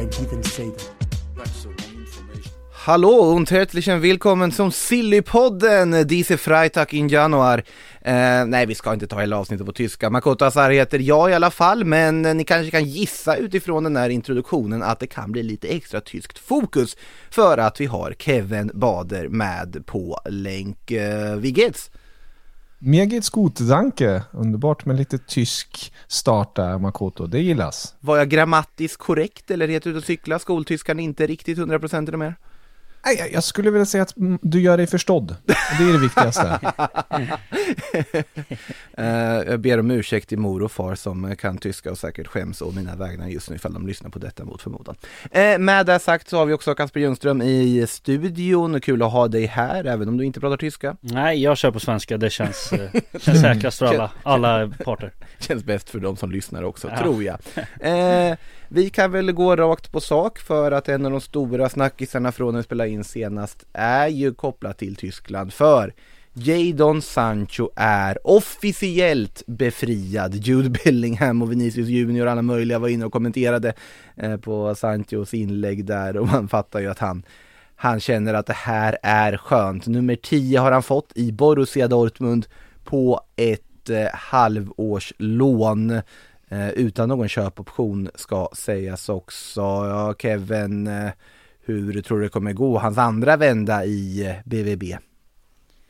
I didn't say that. Hallå und herzlichen willkommen zum Sillypodden, diese Freitag in januar. Eh, nej, vi ska inte ta hela avsnittet på tyska. Makoto Asar heter jag i alla fall, men ni kanske kan gissa utifrån den här introduktionen att det kan bli lite extra tyskt fokus för att vi har Kevin Bader med på länk. Eh, wie geht's? Mir geht's gut, danke. Underbart med lite tysk start där, Makoto. Det gillas. Var jag grammatiskt korrekt eller helt ut och cykla? Skoltyskan inte riktigt 100% eller mer? Nej, jag- skulle vilja säga att mm, du gör dig förstådd. Det är det viktigaste. Eh, jag ber om ursäkt till mor och far som kan tyska och säkert skäms å mina vägnar just nu ifall de lyssnar på detta mot förmodan. Eh, med det sagt så har vi också Kasper Ljungström i studion. Kul att ha dig här även om du inte pratar tyska. Nej, jag kör på svenska. Det känns, eh, känns säkrast för alla, alla parter. Känns bäst för de som lyssnar också, Ja. tror jag. Vi kan väl gå rakt på sak för att en av de stora snackisarna från när vi spelade in senast är ju kopplat till Tyskland för Jadon Sancho är officiellt befriad. Jude Bellingham och Vinicius Junior och alla möjliga var inne och kommenterade eh, på Sanchos inlägg där och man fattar ju att han han känner att det här är skönt. Nummer 10 har han fått i Borussia Dortmund på ett eh, halvårslån eh, utan någon köpoption ska sägas också. Ja, Kevin, eh, hur tror du det kommer gå hans andra vända i eh, BVB?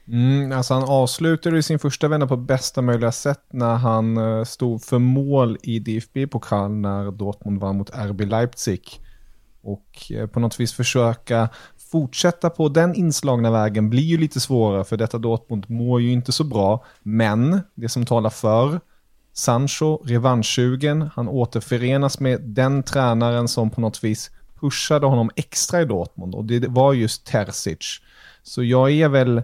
Mm, alltså han avslutade sin första vända på bästa möjliga sätt när han eh, stod för mål i DFB-pokal när Dortmund vann mot RB Leipzig. Och eh, på något vis försöka fortsätta på den inslagna vägen blir ju lite svårare för detta Dortmund mår ju inte så bra. Men det som talar för Sancho, revanschsugen, han återförenas med den tränaren som på något vis pushade honom extra i Dortmund och det var just Terzic. Så jag är väl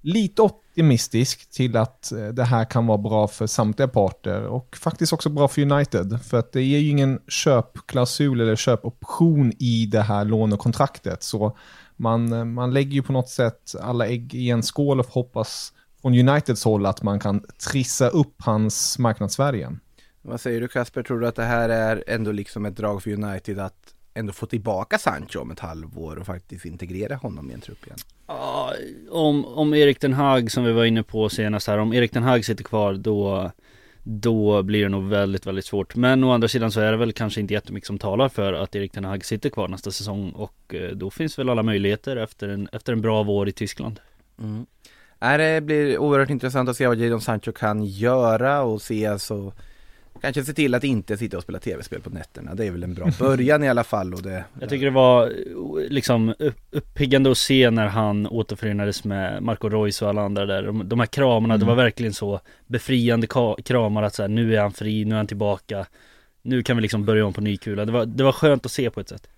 lite optimistisk till att eh, det här kan vara bra för samtliga parter och faktiskt också bra för United. För att det är ju ingen köpklausul eller köpoption i det här lånekontraktet. Så man, eh, man lägger ju på något sätt alla ägg i en skål och hoppas från Uniteds håll att man kan trissa upp hans marknadsvärde igen. Vad säger du Kasper, tror du att det här är ändå liksom ett drag för United att ändå få tillbaka Sancho om ett halvår och faktiskt integrera honom i en trupp igen? Ja, om, om Erik den Hag som vi var inne på senast här, om Erik den Hag sitter kvar då då blir det nog väldigt, väldigt svårt. Men å andra sidan så är det väl kanske inte jättemycket som talar för att Erik den Hag sitter kvar nästa säsong och eh, då finns väl alla möjligheter efter en, efter en bra vår i Tyskland. Mm. Nej, det blir oerhört intressant att se vad Jadon Sancho kan göra och se alltså Kanske se till att inte sitta och spela tv-spel på nätterna. Det är väl en bra början i alla fall och det Jag tycker det var liksom upp- uppiggande att se när han återförenades med Marco Reus och alla andra där. De, de här kramarna, det var verkligen så befriande kramar att så här, nu är han fri, nu är han tillbaka. Nu kan vi liksom börja om på ny kula. Det var, det var skönt att se på ett sätt.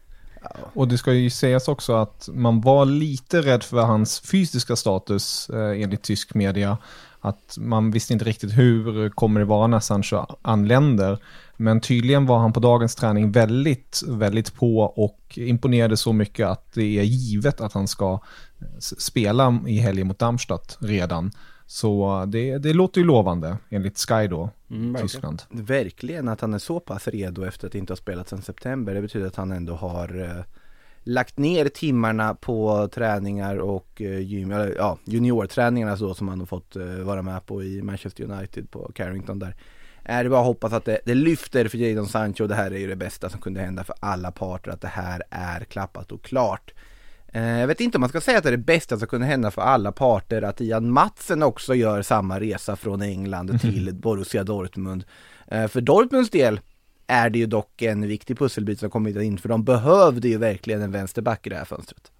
Och det ska ju sägas också att man var lite rädd för hans fysiska status eh, enligt tysk media. Att man visste inte riktigt hur kommer det vara när Sancho anländer. Men tydligen var han på dagens träning väldigt, väldigt på och imponerade så mycket att det är givet att han ska eh, spela i helgen mot Darmstadt redan. Så det, det låter ju lovande enligt Sky då, Mm, verkligen. Tyskland. Verkligen att han är så pass redo efter att inte ha spelat sedan september. Det betyder att han ändå har eh, lagt ner timmarna på träningar och eh, gym, eller, ja, juniorträningarna så som han har fått eh, vara med på i Manchester United på Carrington där. Är det bara att hoppas att det, det lyfter för Jadon Sancho. Det här är ju det bästa som kunde hända för alla parter, att det här är klappat och klart. Eh, Jag vet inte om man ska säga att det är det bästa som kunde hända för alla parter att Ian Matsen också gör samma resa från England till Borussia Dortmund. Eh, För Dortmunds del är det ju dock en viktig pusselbit som kommit in för de behövde ju verkligen en vänsterback i det här fönstret.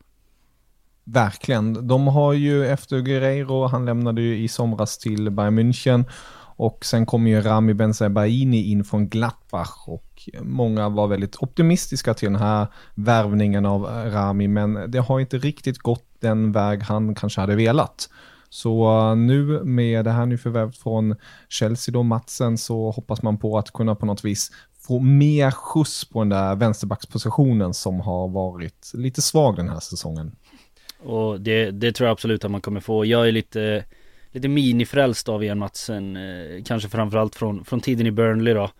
Verkligen. De har ju efter Guerreiro, han lämnade ju i somras till Bayern München och sen kommer ju Rami Benzebaini in från Gladbach och många var väldigt optimistiska till den här värvningen av Rami, men det har inte riktigt gått den väg han kanske hade velat. Så eh, nu med det här nyförvärvet från Chelsea då, Matsen, så hoppas man på att kunna på något vis få mer skjuts på den där vänsterbackspositionen som har varit lite svag den här säsongen. Och det, det tror jag absolut att man kommer få. Jag är lite, lite minifrälst av Ian Matsen. Eh, kanske framförallt från, från tiden i Burnley då.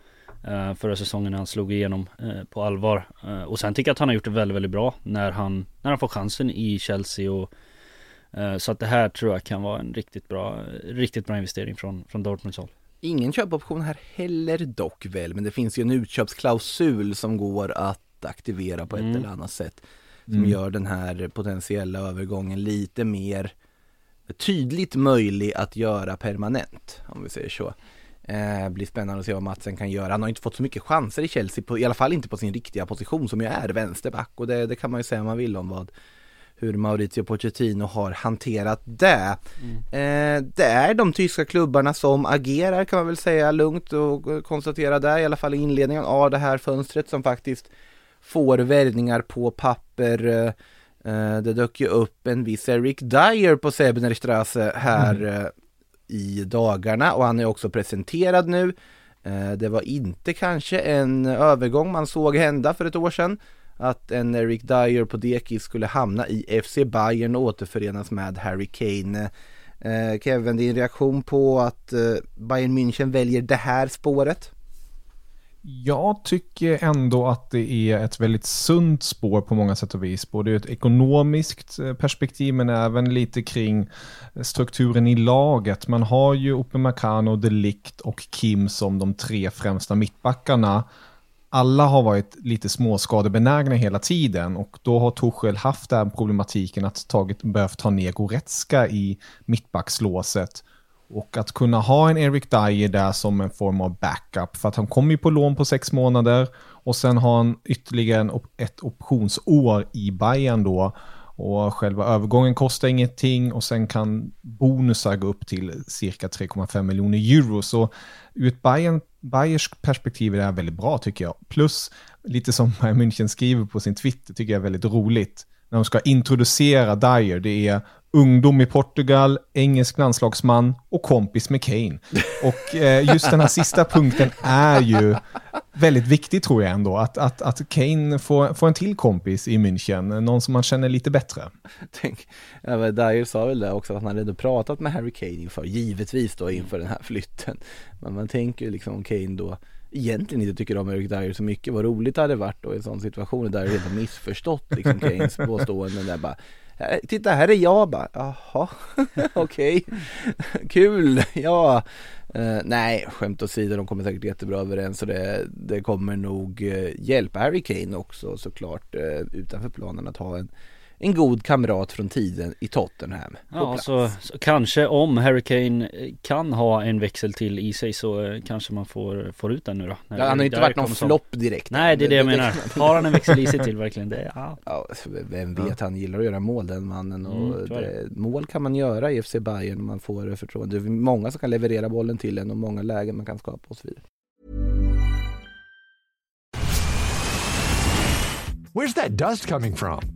Eh, förra säsongen när han slog igenom eh, på allvar. Och sen tycker jag att han har gjort det väldigt, väldigt bra när han, när han får chansen i Chelsea och så att det här tror jag kan vara en riktigt bra, riktigt bra investering från, från Dortmunds håll. Ingen köpoption här heller dock väl, men det finns ju en utköpsklausul som går att aktivera på ett Mm. eller annat sätt. Som Mm. gör den här potentiella övergången lite mer tydligt möjlig att göra permanent, om vi säger så. Eh, blir spännande att se vad Matsen kan göra. Han har inte fått så mycket chanser i Chelsea, på, i alla fall inte på sin riktiga position som ju är vänsterback. Och det, det kan man ju säga man vill om vad hur Maurizio Pochettino har hanterat det. Eh, det är de tyska klubbarna som agerar kan man väl säga lugnt och konstatera där i alla fall i inledningen av det här fönstret som faktiskt får värvningar på papper. Eh, det dök ju upp en viss Eric Dyer på Sebnerstrasse här eh, i dagarna och han är också presenterad nu. Eh, det var inte kanske en övergång man såg hända för ett år sedan att en Eric Dyer på dekis skulle hamna i FC Bayern och återförenas med Harry Kane. Eh, Kevin, din reaktion på att eh, Bayern München väljer det här spåret? Jag tycker ändå att det är ett väldigt sunt spår på många sätt och vis. Både ur ett ekonomiskt eh, perspektiv men även lite kring eh, strukturen i laget. Man har ju Upamecano, Makano, Ligt och Kim som de tre främsta mittbackarna. Alla har varit lite småskadebenägna hela tiden och då har Torshäll haft den problematiken att tagit, behövt ta ner Goretzka i mittbackslåset. Och att kunna ha en Eric Dyer där som en form av backup. För att han kommer ju på lån på sex månader. Och sen har han ytterligare ett optionsår i Bayern då. Och själva övergången kostar ingenting och sen kan bonusar gå upp till cirka 3,5 miljoner euro. Så ur ett Bayern, Bayers perspektiv är det här väldigt bra tycker jag. Plus, lite som Bayern München skriver på sin Twitter, tycker jag är väldigt roligt. När de ska introducera Dyer, det är ungdom i Portugal, engelsk landslagsman och kompis med Kane. Och eh, just den här sista punkten är ju väldigt viktig tror jag ändå. Att, att, att Kane får, får en till kompis i München, någon som man känner lite bättre. Tänk, ja, Dyer sa väl det också att han hade pratat med Harry Kane inför, givetvis då inför den här flytten. Men man tänker ju liksom om Kane då egentligen inte tycker om Eric Dyer så mycket, vad roligt det hade varit då i en sån situation där Dyer helt har missförstått liksom Kanes påståenden där bara Eh, titta här är jag bara, jaha, okej, kul, ja. Uh, nej, skämt åsido, de kommer säkert jättebra överens och det, det kommer nog eh, hjälpa Harry Kane också såklart uh, utanför planen att ha en, en god kamrat från tiden i Tottenham Ja, så, så kanske om Harry Kane eh, kan ha en växel till i sig så eh, kanske man får, får ut den nu då. när Ja, han har inte varit någon flopp direkt Nej, det är det jag menar. Har han en växel i sig till verkligen? Det, ja. Ja, vem vet, han gillar att göra mål den mannen och Mm, det, mål kan man göra i FC Bayern om man får förtroende. Det är många som kan leverera bollen till en och många lägen man kan skapa och så vidare. Where's that dust coming from?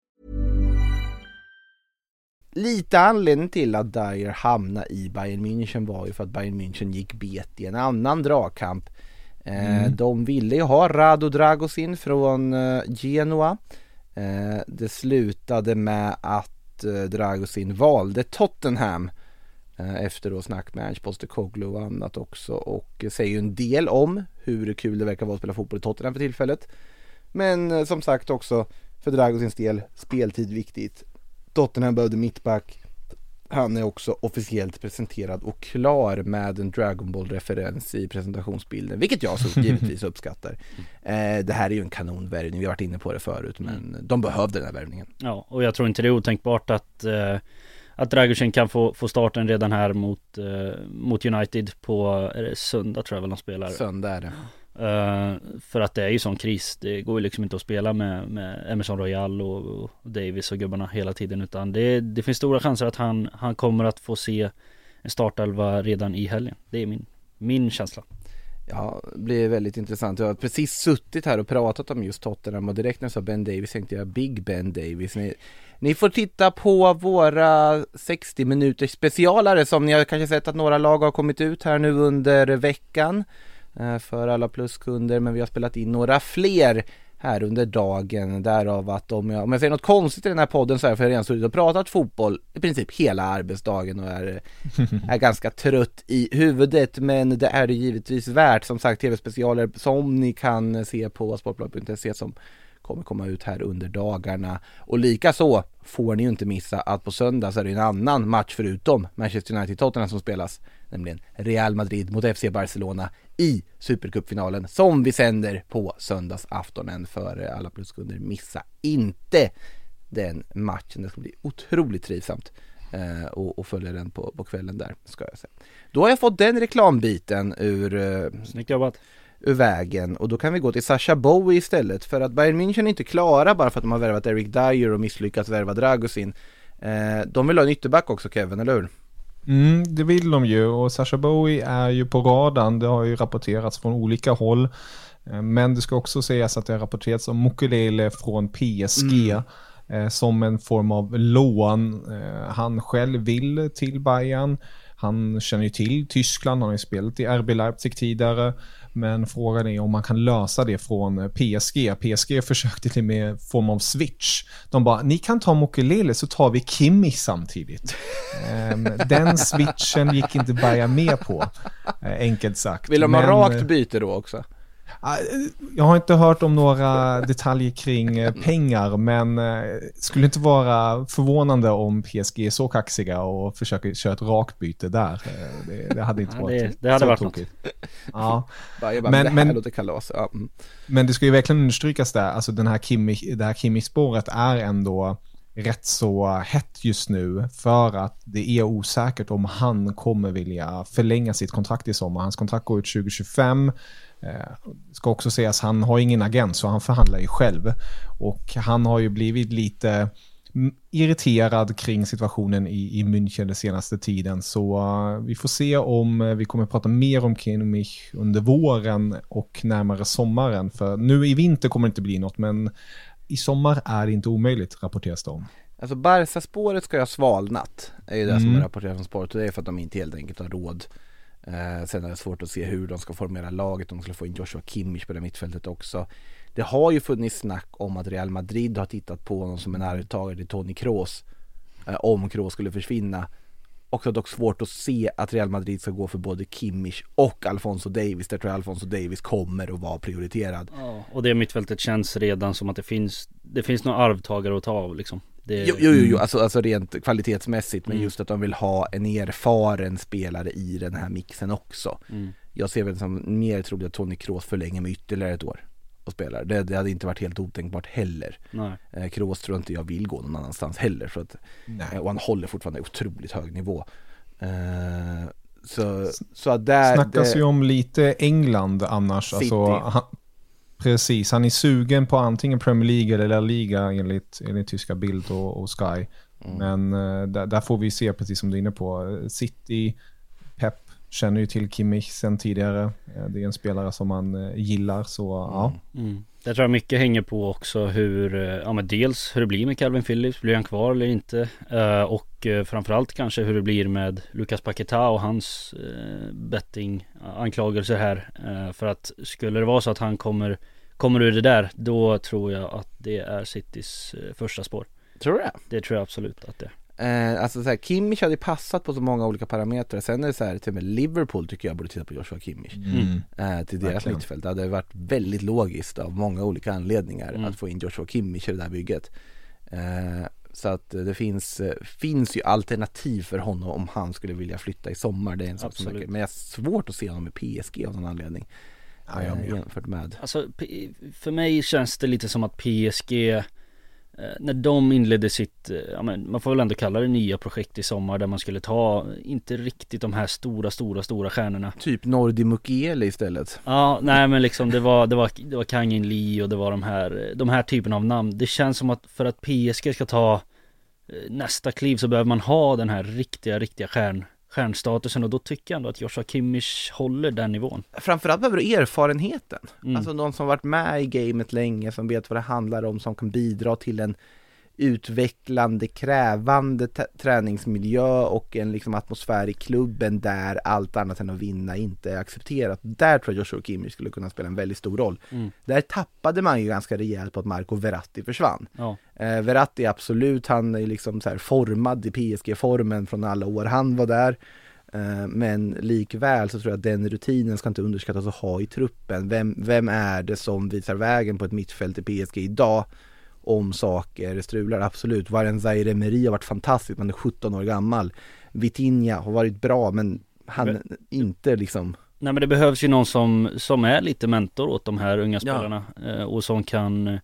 Lite anledning till att Dyer hamnade i Bayern München var ju för att Bayern München gick bet i en annan dragkamp. Eh, De ville ju ha Rado Dragosin från eh, Genoa. Eh, det slutade med att Dragosin valde Tottenham efter då snack med Ernst Postecoglou och annat också och säger ju en del om hur kul det verkar vara att spela fotboll i Tottenham för tillfället. Men som sagt också för Dragosins del speltid viktigt. Tottenham behövde mittback. Han är också officiellt presenterad och klar med en Dragon Ball-referens i presentationsbilden, vilket jag så givetvis uppskattar. Eh, det här är ju en kanonvärvning, vi har varit inne på det förut, men de behövde den här värvningen. Ja, och jag tror inte det är otänkbart att eh, att Dragocin kan få, få starten redan här mot, eh, mot United på, är det söndag tror jag väl de spelar? Söndag är det. Eh, för att det är ju sån kris. Det går ju liksom inte att spela med, med Emerson Royal och, och Davis och gubbarna hela tiden utan det, det finns stora chanser att han, han kommer att få se en startelva redan i helgen. Det är min, min känsla. Ja, det blir väldigt intressant. Jag har precis suttit här och pratat om just Tottenham och direkt när jag sa Ben Davis tänkte jag Big Ben Davis. Ni, ni får titta på våra 60 minuters specialare som ni har kanske sett att några lag har kommit ut här nu under veckan för alla pluskunder men vi har spelat in några fler här under dagen därav att om jag, om jag säger något konstigt i den här podden så är det för jag redan suttit och pratat fotboll i princip hela arbetsdagen och är, är ganska trött i huvudet men det är det givetvis värt som sagt tv-specialer som ni kan se på sportbladet.se som kommer komma ut här under dagarna. Och likaså får ni ju inte missa att på söndag så är det en annan match förutom Manchester United-Tottenham som spelas, nämligen Real Madrid mot FC Barcelona i Supercupfinalen som vi sänder på söndagsaftonen för alla pluskunder. Missa inte den matchen, det ska bli otroligt trivsamt eh, och, och följa den på, på kvällen där ska jag säga. Då har jag fått den reklambiten ur eh, ur vägen och då kan vi gå till Sasha Bowie istället för att Bayern München är inte klara bara för att de har värvat Eric Dyer och misslyckats värva Dragusin. Eh, de vill ha en ytterback också Kevin, eller hur? Mm, det vill de ju och Sasha Bowie är ju på radarn. Det har ju rapporterats från olika håll. Eh, men det ska också sägas att det har rapporterats om Mukulele från PSG. Mm eh, som en form av lån. Eh, han själv vill till Bayern. Han känner ju till Tyskland, han har ju spelat i RB Leipzig tidigare. Men frågan är om man kan lösa det från PSG. PSG försökte till med form av switch. De bara, ni kan ta Mokelele så tar vi Kimi samtidigt. Ehm, den switchen gick inte Bayern med på, eh, enkelt sagt. Vill de ha rakt byte då också? Ah, jag har inte hört om några detaljer kring eh, pengar, men eh, skulle inte vara förvånande om PSG är så kaxiga och försöker köra ett rakt byte där. Eh, det, det hade inte ja, varit det, det hade så varit tokigt. Ja. Bara, men, det här men, låter kalas. Ja. Mm. Men det ska ju verkligen understrykas där, alltså den här Kimi, det här Kimi-spåret är ändå rätt så hett just nu för att det är osäkert om han kommer vilja förlänga sitt kontrakt i sommar. Hans kontrakt går ut 2025 Eh, ska också sägas, han har ingen agent så han förhandlar ju själv. Och han har ju blivit lite irriterad kring situationen i, i München den senaste tiden. Så uh, vi får se om uh, vi kommer prata mer om Kimmich under våren och närmare sommaren. För nu i vinter kommer det inte bli något, men i sommar är det inte omöjligt, rapporteras det om. Alltså Barca-spåret ska ju ha svalnat, är ju det mm. som rapporteras om spåret och det är för att de inte helt enkelt har råd Eh, sen är det svårt att se hur de ska formera laget, om de skulle få in Joshua Kimmich på det mittfältet också. Det har ju funnits snack om att Real Madrid har tittat på honom som en arvtagare till Toni Kroos. Eh, om Kroos skulle försvinna. Också dock svårt att se att Real Madrid ska gå för både Kimmich och Alfonso Davis. Där tror jag Alfonso Davis kommer att vara prioriterad. Ja, och det mittfältet känns redan som att det finns, det finns några arvtagare att ta av liksom. Det... Jo, jo, jo, alltså, alltså rent kvalitetsmässigt men mm. just att de vill ha en erfaren spelare i den här mixen också. Mm. Jag ser väl som mer troligt att Tony Kroos förlänger med ytterligare ett år och spelar. Det, det hade inte varit helt otänkbart heller. Nej. Eh, Kroos tror inte jag vill gå någon annanstans heller för att, eh, och han håller fortfarande otroligt hög nivå. Eh, så, så där... Snackas det... ju om lite England annars. City. Alltså, han, Precis, han är sugen på antingen Premier League eller La Liga enligt, enligt tyska Bild och, och Sky. Mm. Men uh, där, där, får vi se, precis som du är inne på, City, Pep känner ju till Kimmich sen tidigare. Uh, det är en spelare som man uh, gillar, så mm. ja. Mm. Jag tror mycket hänger på också hur, ja men dels hur det blir med Calvin Phillips, blir han kvar eller inte? och framförallt kanske hur det blir med Lucas Paqueta och hans bettinganklagelser här. för att skulle det vara så att han kommer kommer ur det där, då tror jag att det är Citys eh, första spår. Tror du det? Det tror jag absolut att det är. Eh, alltså såhär, Kimmich hade passat på så många olika parametrar. Sen är det såhär, till och med Liverpool tycker jag borde titta på Joshua Kimmich. Mm. Eh, till deras Verkligen. mittfält. Det hade varit väldigt logiskt av många olika anledningar mm. att få in Joshua Kimmich i det där bygget. Eh, Så att det finns, finns ju alternativ för honom om han skulle vilja flytta i sommar. Det är en sak som Men jag har svårt att se honom i PSG av någon anledning. Ja, jag med. jämfört med. Alltså för mig känns det lite som att PSG när de inledde sitt, eh, ja, men man får väl ändå kalla det nya projekt i sommar där man skulle ta, inte riktigt de här stora, stora, stora stjärnorna. Typ Nordi Mukiele istället. Ja, nej men liksom det var, det var, det var Kang In Lee och det var de här, de här typen av namn. Det känns som att för att PSG ska ta eh, nästa kliv så behöver man ha den här riktiga, riktiga stjärn, stjärnstatusen och då tycker jag ändå att Joshua Kimmich håller den nivån. Framförallt behöver du erfarenheten. Mm. Alltså någon som varit med i gamet länge, som vet vad det handlar om, som kan bidra till en utvecklande, krävande träningsmiljö och en liksom atmosfär i klubben där allt annat än att vinna inte är accepterat. Där tror jag Joshua Kimmich skulle kunna spela en väldigt stor roll. Mm. Där tappade man ju ganska rejält på att Marco Verratti försvann. Ja. Eh, Verratti absolut, han är liksom så här formad i PSG-formen från alla år han var där. Eh, Men likväl så tror jag att den rutinen ska inte underskattas att ha i truppen. Vem, vem är det som visar vägen på ett mittfält i PSG idag? Om saker strular, absolut. Warren Zaire Emery har varit fantastisk, men är 17 år gammal. Vitinha har varit bra, men han är inte liksom Nej men det behövs ju någon som, som är lite mentor åt de här unga Ja. spelarna eh, och som kan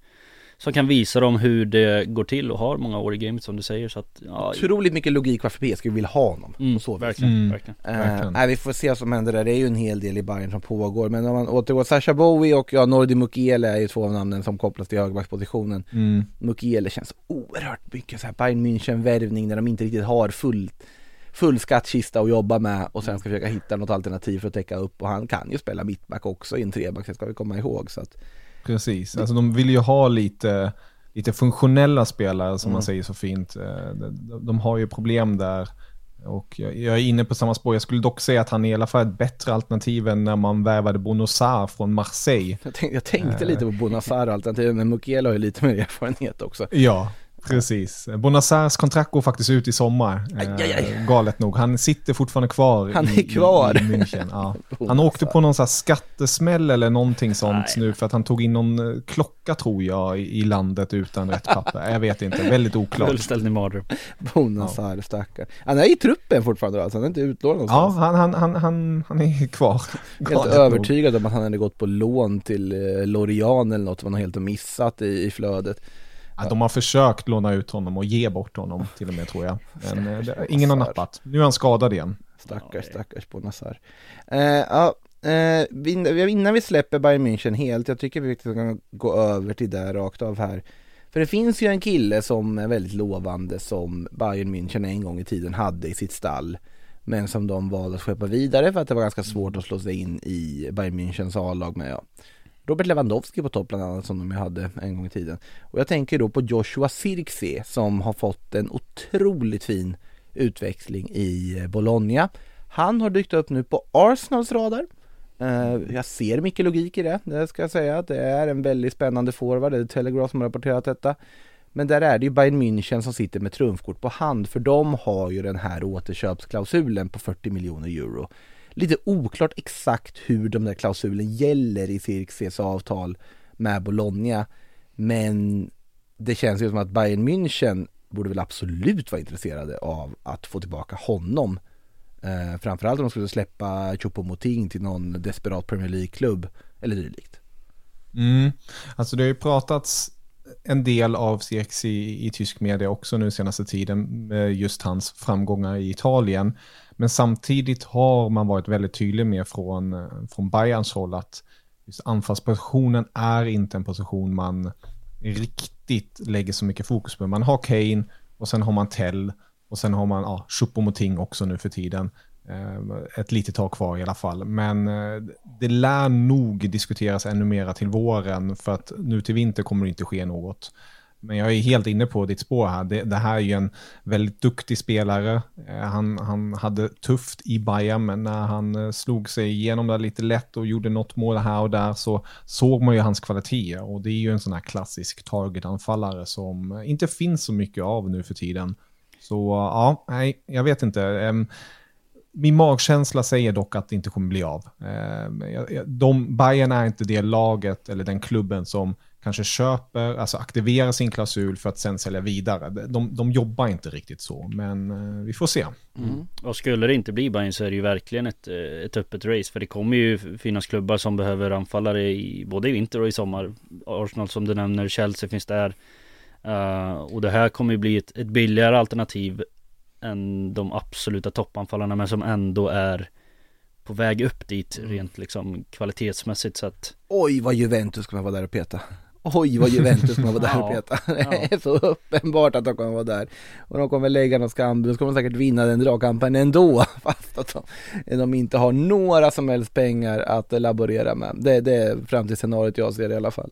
som kan visa dem hur det går till och har många år i gamet som du säger så att ja, otroligt mycket logik varför PSG vill ha honom. mm, så verkligen, Mm. verkligen. Eh, Verkligen. nej, vi får se vad som händer där. Det är ju en hel del i Bayern som pågår. Men om man återgår, Sasha Bowie och ja, Nordi Mukiele är ju två av namnen som kopplas till högerbackspositionen. Mm. Mukiele känns oerhört mycket så här Bayern München-värvning när de inte riktigt har full, full skattkista att jobba med och sen ska försöka hitta något alternativ för att täcka upp. Och han kan ju spela mittback också i en treback, det ska vi komma ihåg. Så att, Precis, alltså de vill ju ha lite, lite funktionella spelare som Mm. man säger så fint. Eh, De, de har ju problem där. Och jag, jag är inne på samma spår. Jag skulle dock säga att han är i alla fall ett bättre alternativ än när man värvade Bonosar från Marseille. jag, tänkte, jag tänkte lite på Bonazar alternativet men Mukiele har ju lite mer erfarenhet också. Ja, precis. Bonasars kontrakt går faktiskt ut i sommar. Aj, aj, aj. Eh, Galet nog. Han sitter fortfarande kvar Han i, är kvar. i, i München. Ja. Han åkte på någon sån här skattesmäll eller någonting sånt Nej. nu för att han tog in någon eh, klocka tror jag i, landet utan rätt papper. Jag vet inte, väldigt oklart. Fullständig mardröm. Bonazar, stackar. Han är i truppen fortfarande alltså, han är inte utlånad Ja, någonstans. han, han, han, han, han är kvar. Helt Galet nog. övertygad om att han hade gått på lån till eh, Lorient eller något, vad han helt har missat i, i flödet. Ja, de har försökt låna ut honom och ge bort honom till och med tror jag. Men eh, det, ingen har nappat. Nu är han skadad igen. Stackars, stackars Bonazar. Eh, ja, eh, innan vi släpper Bayern München helt, jag tycker vi kan gå över till det rakt av här. För det finns ju en kille som är väldigt lovande som Bayern München en gång i tiden hade i sitt stall. Men som de valde att skeppa vidare för att det var ganska svårt att slå sig in i Bayern Münchens A-lag med. Ja. Robert Lewandowski på topp bland annat som de ju hade en gång i tiden. Och jag tänker då på Joshua Zirkzee som har fått en otroligt fin utväxling i eh, Bologna. Han har dykt upp nu på Arsenals radar. Eh, jag ser mycket logik i det, det ska jag säga. Det är en väldigt spännande forward, det är Telegraph som har rapporterat detta. Men där är det ju Bayern München som sitter med trumfkort på hand för de har ju den här återköpsklausulen på 40 miljoner euro. Lite oklart exakt hur de där klausulen gäller i Cirkses avtal med Bologna. Men det känns ju som att Bayern München borde väl absolut vara intresserade av att få tillbaka honom. Eh, framförallt om de skulle släppa Choupo-Moting till någon desperat Premier League-klubb eller dylikt. Mm. Alltså det har ju pratats en del av CX i, i tysk media också nu senaste tiden med just hans framgångar i Italien. Men samtidigt har man varit väldigt tydlig med från, från Bayerns håll att just anfallspositionen är inte en position man riktigt lägger så mycket fokus på. Man har Kane och sen har man Tell och sen har man ja, Choupo-Moting också nu för tiden. Ehm, ett litet tag kvar i alla fall. Men eh, det lär nog diskuteras ännu mera till våren för att nu till vinter kommer det inte ske något. Men jag är helt inne på ditt spår här. Det, det här är ju en väldigt duktig spelare. Eh, han, han hade tufft i Bayern, men när han eh, slog sig igenom där lite lätt och gjorde något mål här och där så såg man ju hans kvaliteter. Och det är ju en sån här klassisk targetanfallare som inte finns så mycket av nu för tiden. Så ja, nej, jag vet inte. Ehm, min magkänsla säger dock att det inte kommer bli av. Jag- De, Bayern är inte det laget eller den klubben som kanske köper, alltså aktiverar sin klausul för att sen sälja vidare. De, de jobbar inte riktigt så, men eh, vi får se. Mm. Och skulle det inte bli Bayern så är det ju verkligen ett, eh, ett öppet race. För det kommer ju finnas klubbar som behöver anfallare i både i vinter och i sommar. Arsenal som du nämner, Chelsea finns där. Uh, och det här kommer ju bli ett, ett billigare alternativ än de absoluta toppanfallarna men som ändå är på väg upp dit Mm. rent liksom kvalitetsmässigt så att Oj vad Juventus kommer vara där och peta. Oj vad Juventus kommer vara där och peta. Det är så uppenbart att de kommer vara där. Och de kommer lägga något skambud, så kommer de säkert vinna den dragkampen ändå. Fast att de, de inte har några som helst pengar att laborera med. Det, det är framtidsscenariot jag ser i alla fall.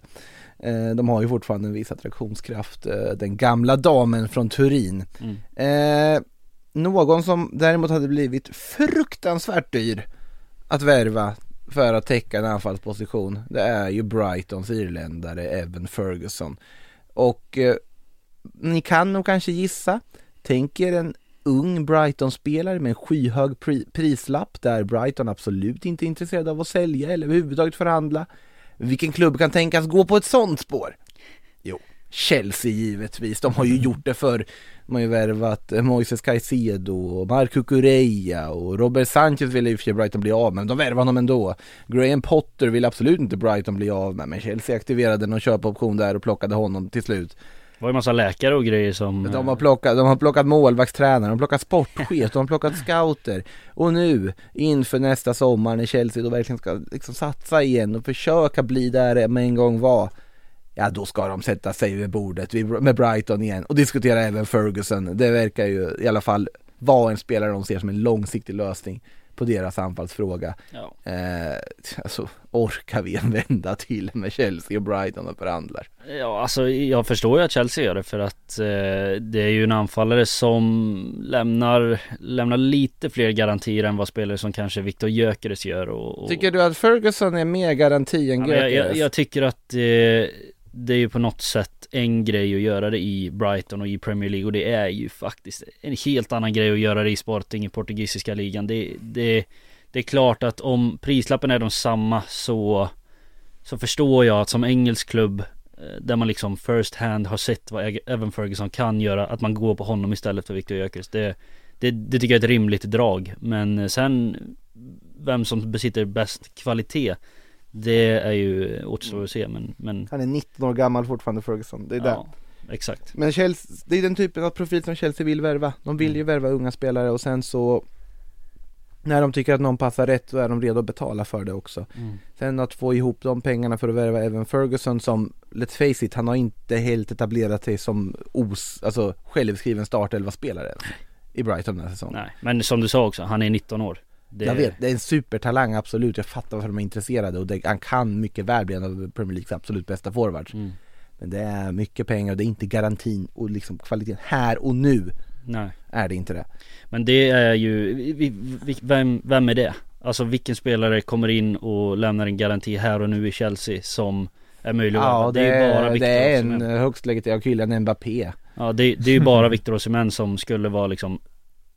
Eh, De har ju fortfarande en viss attraktionskraft, eh, den gamla damen från Turin. mm. Någon som däremot hade blivit fruktansvärt dyr att värva för att täcka en anfallsposition, det är ju Brightons irländare Evan Ferguson. Och eh, ni kan nog kanske gissa, tänk er en ung Brighton-spelare med en skyhög pri- prislapp där Brighton absolut inte är intresserad av att sälja eller överhuvudtaget förhandla. Vilken klubb kan tänkas gå på ett sånt spår? Jo, Chelsea givetvis. De har ju gjort det för har ju värvat eh, Moises Caicedo och Marco Correa och Robert Sanchez ville i och för sig Brighton bli av med, men de värvade honom ändå. Graham Potter vill absolut inte Brighton bli av med, men Chelsea aktiverade någon köpoption där och plockade honom till slut. Det var ju massa läkare och grejer som De har plockat, de har plockat målvaktstränare, de har plockat sportchef, de har plockat scouter. Och nu, inför nästa sommar när Chelsea då verkligen ska liksom satsa igen och försöka bli där de en gång var. Ja då ska de sätta sig vid bordet med Brighton igen och diskutera även Ferguson. Det verkar ju i alla fall vara en spelare de ser som en långsiktig lösning på deras anfallsfråga. Ja. Eh, alltså orkar vi en vända till med Chelsea och Brighton och förhandlar? Ja alltså jag förstår ju att Chelsea gör det för att eh, det är ju en anfallare som lämnar, lämnar lite fler garantier än vad spelare som kanske Viktor Gyökeres gör och, och Tycker du att Ferguson är mer garanti än ja, men jag, jag, Gyökeres? jag tycker att eh, det är ju på något sätt en grej att göra det i Brighton och i Premier League och det är ju faktiskt en helt annan grej att göra det i Sporting i portugisiska ligan. Det, det, det är klart att om prislappen är de samma så så förstår jag att som engelsk klubb eh, där man liksom first hand har sett vad Evan Ferguson kan göra, att man går på honom istället för Victor Gyökeres. Det, det, det tycker jag är ett rimligt drag. Men eh, sen vem som besitter bäst kvalitet det är ju återstår att se men, men Han är 19 år gammal fortfarande Ferguson, det är ja, det. exakt. Men Chelsea, det är den typen av profil som Chelsea vill värva. De vill ju värva unga spelare och sen så när de tycker att någon passar rätt så är de redo att betala för det också. Mm. Sen att få ihop de pengarna för att värva även Ferguson som, let's face it, han har inte helt etablerat sig som os, alltså självskriven startelva-spelare i Brighton den här säsongen. Nej, men som du sa också, han är 19 år. Det, Jag vet, det är en supertalang absolut, jag fattar varför de är intresserade och det, han kan mycket väl bli en av Premier Leagues absolut bästa forwards. Mm. Men det är mycket pengar och det är inte garantin och liksom kvaliteten här och nu Nej. är det inte det. Men det är ju, vi, vi, vem, vem är det? Alltså vilken spelare kommer in och lämnar en garanti här och nu i Chelsea som är möjlig att Ja, det, det är ju bara det Victor är en Osimhen. högst legitimerad kille, en Mbappé. Ja det, det är ju bara Victor Osimhen som skulle vara liksom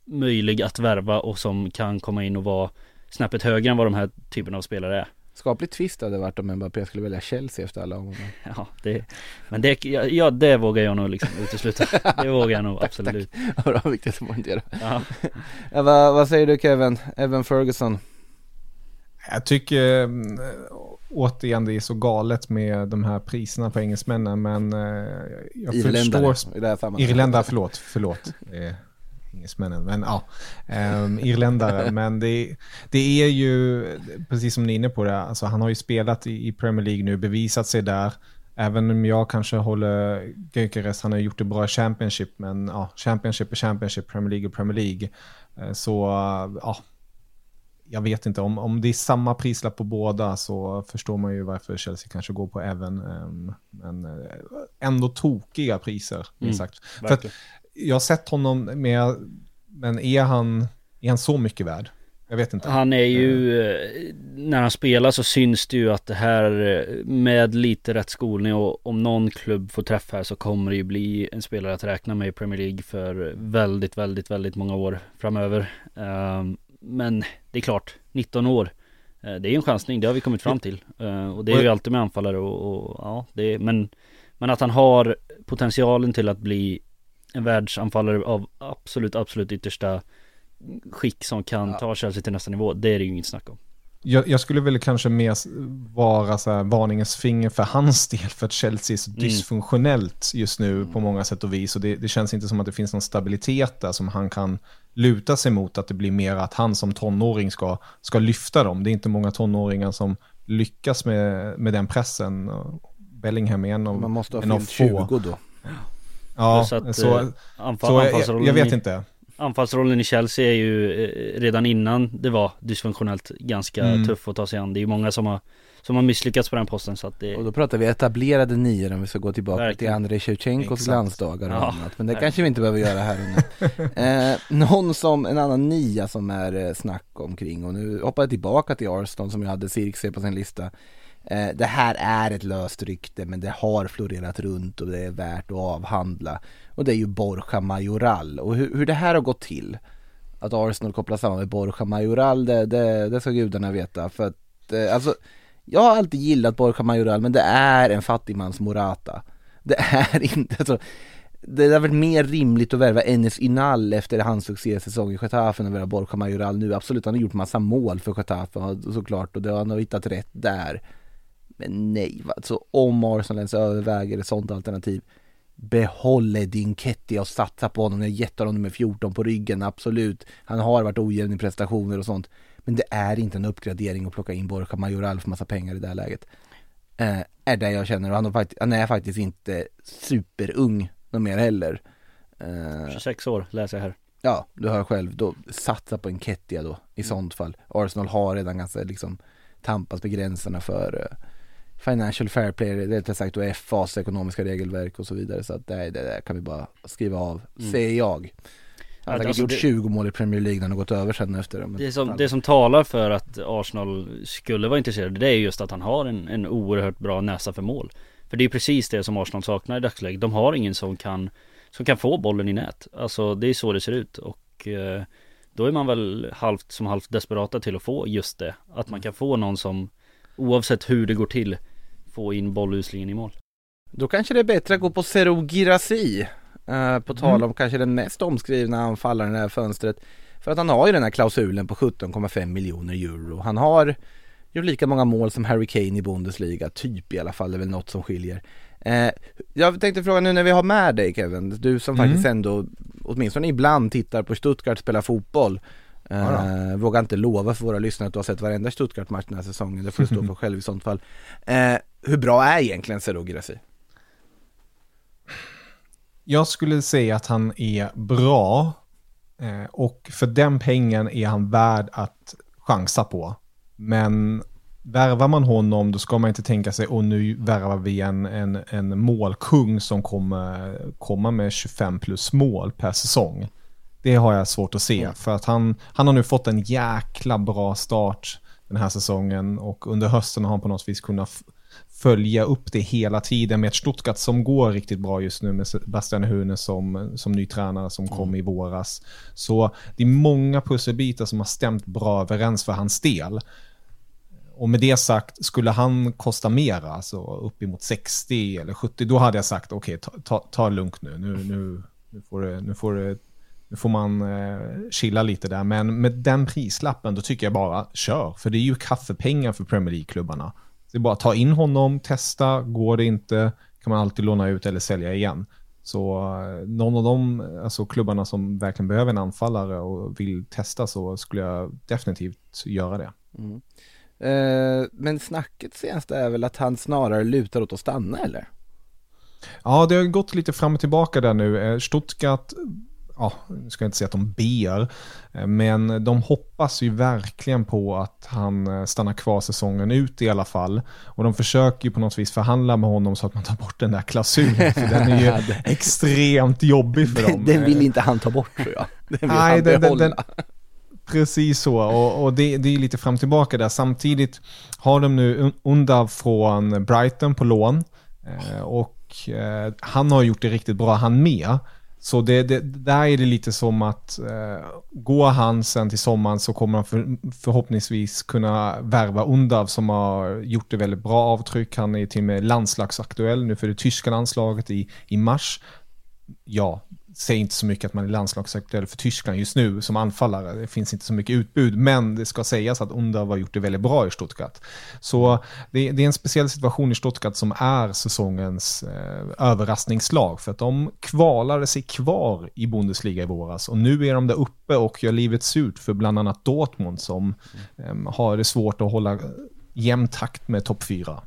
möjlig att värva och som kan komma in och vara snäppet högre än vad de här typen av spelare är. Skapligt twist hade det varit om Mbappé skulle välja Chelsea efter alla omgångar. Ja, det, men det, ja, det vågar jag nog liksom utesluta. Det vågar jag nog absolut. Bra, viktigt att poängtera. Ja. Ja, vad, vad säger du Kevin? Evan Ferguson? Jag tycker mm, återigen det är så galet med de här priserna på engelsmännen men eh, jag Irländare förstår... Irländare, förlåt, förlåt. Engelsmännen, men ja. Um, irländare, men det, det är ju, precis som ni är inne på det, alltså han har ju spelat i, i Premier League nu, bevisat sig där. Även om jag kanske håller Gyökeres, han har gjort det bra i Championship, men ja, Championship är Championship, Premier League är Premier League. Eh, Så ja, jag vet inte, om, om det är samma prislapp på båda så förstår man ju varför Chelsea kanske går på även. ehm, Men eh, ändå tokiga priser, Mm, sagt. För att verkligen. Jag har sett honom med, men är han, är han så mycket värd? Jag vet inte. Han är ju, eh, när han spelar så syns det ju att det här eh, med lite rätt skolning och om någon klubb får träff här så kommer det ju bli en spelare att räkna med i Premier League för väldigt, väldigt, väldigt många år framöver. Men det är klart, 19 år. Eh, Det är ju en chansning, det har vi kommit fram till. Eh, Och det är ju alltid med anfallare och, och ja, det är, men, men att han har potentialen till att bli en världsanfallare av absolut, absolut yttersta skick som kan ta Chelsea till nästa nivå, det är det ju inget snack om. Jag, jag skulle väl kanske mer vara så här, varningens finger för hans del, för att Chelsea är så Mm. dysfunktionellt just nu på många sätt och vis. Och det, det känns inte som att det finns någon stabilitet där som han kan luta sig mot, att det blir mer att han som tonåring ska, ska lyfta dem. Det är inte många tonåringar som lyckas med, med den pressen. Och Bellingham är en av, Man måste ha en av fyllt få. 20 då. Ja, Så att, så, eh, anfall- så jag, jag, anfallsrollen jag vet i- inte. Anfallsrollen i Chelsea är ju eh, redan innan det var dysfunktionellt ganska Mm. tuff att ta sig an. Det är ju många som har, som har misslyckats på den posten så att det Och då pratar vi etablerade nior om vi ska gå tillbaka Verkligen. till Andrei Shevchenkos Exakt. glansdagar och Ja, annat. Men det verkligen. kanske vi inte behöver göra här och nu. eh, någon som, en annan nia som är eh, snack omkring och nu hoppar jag tillbaka till Arsenal som jag hade Cirkse på sin lista. Eh, det här är ett löst rykte men det har florerat runt och det är värt att avhandla. Och det är ju Borja Majoral och hur, hur det här har gått till. Att Arsenal kopplas samman med Borja Majoral, det, det, det ska gudarna veta. För att, eh, alltså, jag har alltid gillat Borja Majoral men det är en fattigmans Morata. Det är inte, alltså, det hade varit mer rimligt att värva Enes Ynal efter hans succésäsong i Getafe än att värva Borja Majoral nu. Absolut, han har gjort massa mål för Getafe såklart och det, han har hittat rätt där. Men nej, va? så om Arsenal ens överväger ett sånt alternativ Behåll Edin Ketty och satsa på honom, jag har gett honom nummer 14 på ryggen, absolut Han har varit ojämn i prestationer och sånt Men det är inte en uppgradering att plocka in Borja Majoral för massa pengar i det här läget eh, Är det jag känner och han, fakt- han är faktiskt inte superung någon mer heller eh, 26 år läser jag här. Ja, du hör själv, då satsa på en Kettia då i sånt fall. Arsenal har redan ganska liksom tampas med gränserna för eh, Financial Fair Play, rättare sagt och FAs ekonomiska regelverk och så vidare. Så att det, det där kan vi bara skriva av, Mm. säger jag. Han har säkert alltså gjort det- 20 mål i Premier League när han har gått över sen efter det. Det som, det som talar för att Arsenal skulle vara intresserade det är just att han har en, en oerhört bra näsa för mål. För det är precis det som Arsenal saknar i dagsläget. De har ingen som kan, som kan få bollen i nät. Alltså det är så det ser ut och eh, då är man väl halvt som halvt desperata till att få just det. Att man kan få någon som oavsett hur det går till få in bolluslingen i mål. Då kanske det är bättre att gå på Zero Girassi. eh, på tal Mm. om kanske den mest omskrivna anfallaren i det här fönstret. För att han har ju den här klausulen på 17,5 miljoner euro. Han har gjort lika många mål som Harry Kane i Bundesliga, typ i alla fall, det är väl något som skiljer. Eh, jag tänkte fråga nu när vi har med dig Kevin, du som Mm. faktiskt ändå åtminstone ibland tittar på Stuttgart spela fotboll. Eh, vågar inte lova för våra lyssnare att du har sett varenda Stuttgart-match den här säsongen, det får du stå för själv i sånt fall. Eh, hur bra är egentligen Zero Girassi? Jag skulle säga att han är bra eh, och för den pengen är han värd att chansa på. Men värvar man honom då ska man inte tänka sig och nu värvar vi en, en, en målkung som kommer komma med 25 plus mål per säsong. Det har jag svårt att se för att han, han har nu fått en jäkla bra start den här säsongen och under hösten har han på något vis kunnat följa upp det hela tiden med ett Stuttgart som går riktigt bra just nu med Sebastian Hune som, som ny tränare som kom i våras. Så det är många pusselbitar som har stämt bra överens för hans del. Och med det sagt, skulle han kosta mer, alltså uppemot 60 eller 70, då hade jag sagt okej, ta, ta, ta det lugnt nu. Nu, nu, nu, får, det, nu, får, det, nu får man eh, chilla lite där. Men med den prislappen, då tycker jag bara kör. För det är ju kaffepengar för Premier League-klubbarna. Det är bara att ta in honom, testa, går det inte kan man alltid låna ut eller sälja igen. Så eh, någon av de alltså, klubbarna som verkligen behöver en anfallare och vill testa så skulle jag definitivt göra det. Mm. Eh, men snacket senast är väl att han snarare lutar åt att stanna eller? Ja, det har gått lite fram och tillbaka där nu. Eh, Stuttgart, ja, nu ska jag inte säga att de ber, eh, men de hoppas ju verkligen på att han eh, stannar kvar säsongen ut i alla fall. Och de försöker ju på något vis förhandla med honom så att man tar bort den där klausulen, för den är ju extremt jobbig för dem. Den vill inte han ta bort tror jag. Den vill Nej, han den- den- behålla. den- Precis så, och, och det, det är lite fram och tillbaka där. Samtidigt har de nu un- Undav från Brighton på lån. Eh, och eh, han har gjort det riktigt bra han med. Så det, det, där är det lite som att eh, går han sen till sommaren så kommer han för, förhoppningsvis kunna värva Undav som har gjort det väldigt bra avtryck. Han är till och med landslagsaktuell nu för det tyska landslaget i, i mars. Ja, säger inte så mycket att man är landslagsaktuell för Tyskland just nu som anfallare. Det finns inte så mycket utbud, men det ska sägas att Undav har gjort det väldigt bra i Stuttgart. Så det, det är en speciell situation i Stuttgart som är säsongens eh, överraskningslag, för att de kvalade sig kvar i Bundesliga i våras och nu är de där uppe och gör livet surt för bland annat Dortmund som eh, har det svårt att hålla jämn takt med topp fyra.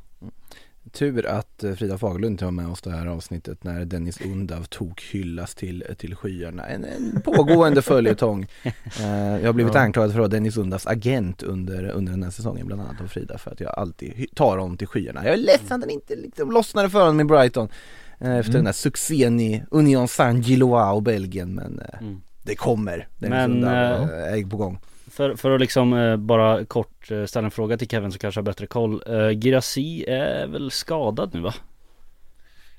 Tur att eh, Frida Fagerlund var med oss det här avsnittet när Dennis Undav tog hyllas till, till skyarna. En, en pågående följetong. Eh, jag har blivit Ja. anklagad för att vara Dennis Undavs agent under, under den här säsongen, bland annat av Frida, för att jag alltid tar honom till skyarna. Jag är ledsen att den inte liksom lossnade för honom i Brighton eh, efter Mm. den här succén i Union Saint-Gilloise och Belgien, men eh, Mm. det kommer. Dennis Men, Undav eh, eh, är på gång. För, för att liksom eh, bara kort eh, ställa en fråga till Kevin som kanske har bättre koll. Eh, Girassi är väl skadad nu va?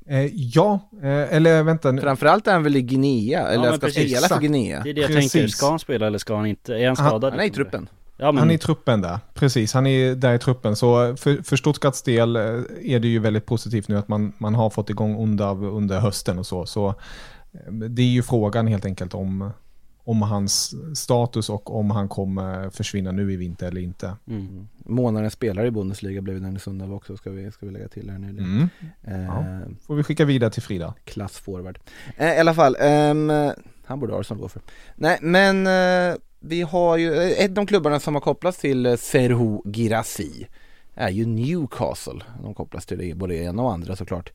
Eh, ja, eh, eller vänta nu. Framförallt är han väl i Guinea, eller men ska precis. spela för Exakt. Guinea. Det är det jag Precis. tänker. Ska han spela eller ska han inte? Är han Han- skadad? Han är i truppen. Ja men Han är i truppen där, precis. Han är där i truppen. Så för, för Stuttgarts del eh, är det ju väldigt positivt nu att man, man har fått igång Undav under hösten och så. Så eh, det är ju frågan helt enkelt om, om hans status och om han kommer försvinna nu i vinter eller inte. Mm. Månadens spelare i Bundesliga blev Dennis Undav också, ska vi, ska vi lägga till här nu. Mm. Eh, Ja. Får vi skicka vidare till Frida. Klassforward. Eh, I alla fall, ehm, han borde Arsenal gå för. Nej men eh, vi har ju, eh, ett av de klubbarna som har kopplats till eh, Serhu Girassi är ju Newcastle. De kopplas till det, både ena och andra såklart.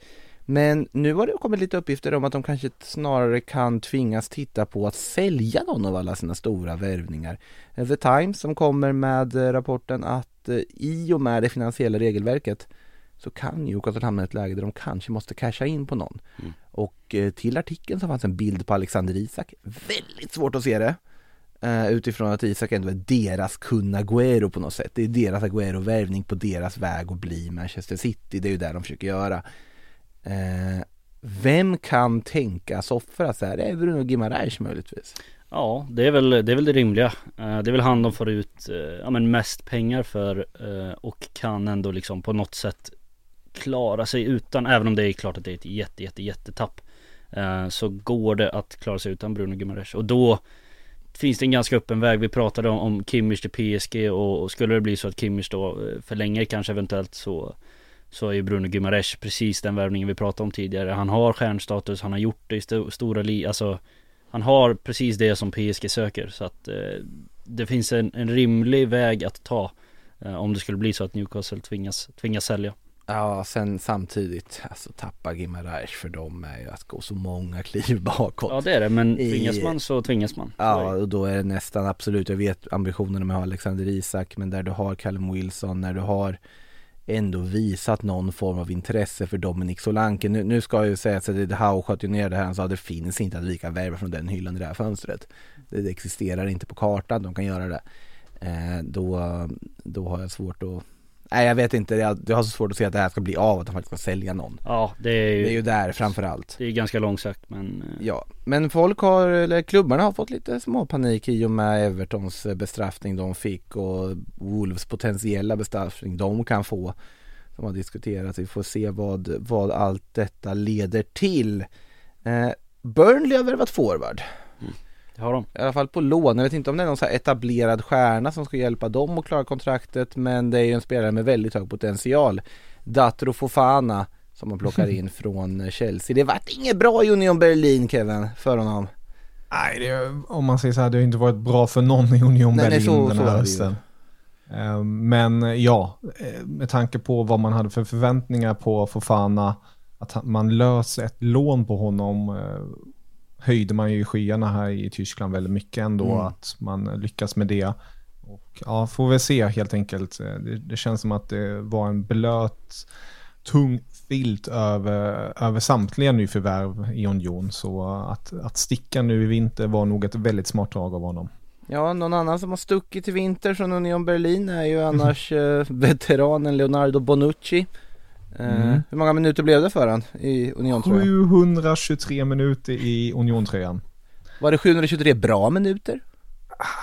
Men nu har det kommit lite uppgifter om att de kanske snarare kan tvingas titta på att sälja någon av alla sina stora värvningar. The Times som kommer med eh, rapporten att eh, i och med det finansiella regelverket så kan Newcastle hamna i ett läge där de kanske måste casha in på någon. Mm. Och eh, till artikeln så fanns en bild på Alexander Isak. Väldigt svårt att se det. Eh, utifrån att Isak ändå är deras Kun Agüero på något sätt. Det är deras Agüero-värvning på deras väg att bli Manchester City. Det är ju det de försöker göra. Eh, vem kan tänkas offra sig här? Det är Bruno Gimareis möjligtvis. Ja, det är väl det, är väl det rimliga. Eh, Det är väl han de får ut eh, ja, men mest pengar för eh, och kan ändå liksom på något sätt klara sig utan, även om det är klart att det är ett jätte, jätte, jättetapp. eh, Så går det att klara sig utan Bruno Gimares och då finns det en ganska öppen väg. Vi pratade om, om Kimmich till PSG och, och skulle det bli så att Kimmich då eh, förlänger kanske eventuellt så så är ju Bruno Gimares precis den värvningen vi pratade om tidigare. Han har stjärnstatus, han har gjort det i sto- stora li, alltså han har precis det som PSG söker så att eh, det finns en, en rimlig väg att ta eh, om det skulle bli så att Newcastle tvingas, tvingas sälja. Ja, sen samtidigt, alltså tappa Gimareis för dem är ju att gå så många kliv bakåt. Ja det är det, men I- tvingas man så tvingas man. Ja, och då är det nästan absolut, jag vet ambitionerna med att ha Alexander Isak, men där du har Callum Wilson, när du har ändå visat någon form av intresse för Dominic Solanke. Nu, nu ska jag ju säga att det Hau sköt ju ner det här, han sa att det finns inte att vi kan värva från den hyllan i det här fönstret. Det, det existerar inte på kartan, de kan göra det. Eh, då, då har jag svårt att Nej jag vet inte, jag, jag har så svårt att se att det här ska bli av, att de faktiskt ska sälja någon. Ja det är ju, Det är ju där framförallt. det är ganska långsökt men eh, Ja, men folk har, eller klubbarna har fått lite småpanik i och med Evertons bestraffning de fick och Wolves potentiella bestraffning de kan få. Som har diskuterats, vi får se vad, vad allt detta leder till. Eh, Burnley har värvat forward, det har de. i alla fall på lån. Jag vet inte om det är någon så här etablerad stjärna som ska hjälpa dem att klara kontraktet, men det är ju en spelare med väldigt hög potential. Datro Fofana som man plockar in från Chelsea. Det vart inget bra i Union Berlin Kevin, för honom. Nej, det, om man säger så här, det har inte varit bra för någon i Union Nej, nej, Berlin så- den här hösten. Eh, Men ja, eh, med tanke på vad man hade för förväntningar på Fofana, att man löser ett lån på honom, eh, höjde man ju i skyarna här i Tyskland väldigt mycket ändå, Mm. att man lyckas med det. Och ja, får vi se helt enkelt. Eh, Det, det känns som att det var en blöt, tung filt över, över samtliga nyförvärv i Union. Så att, att sticka nu i vinter var nog ett väldigt smart drag av honom. Ja, någon annan som har stuckit till vinter från Union Berlin är ju annars eh, veteranen Leonardo Bonucci. Eh, Mm. Hur många minuter blev det för han i Union tror jag? 723 minuter i Uniontröjan. Var det 723 bra minuter?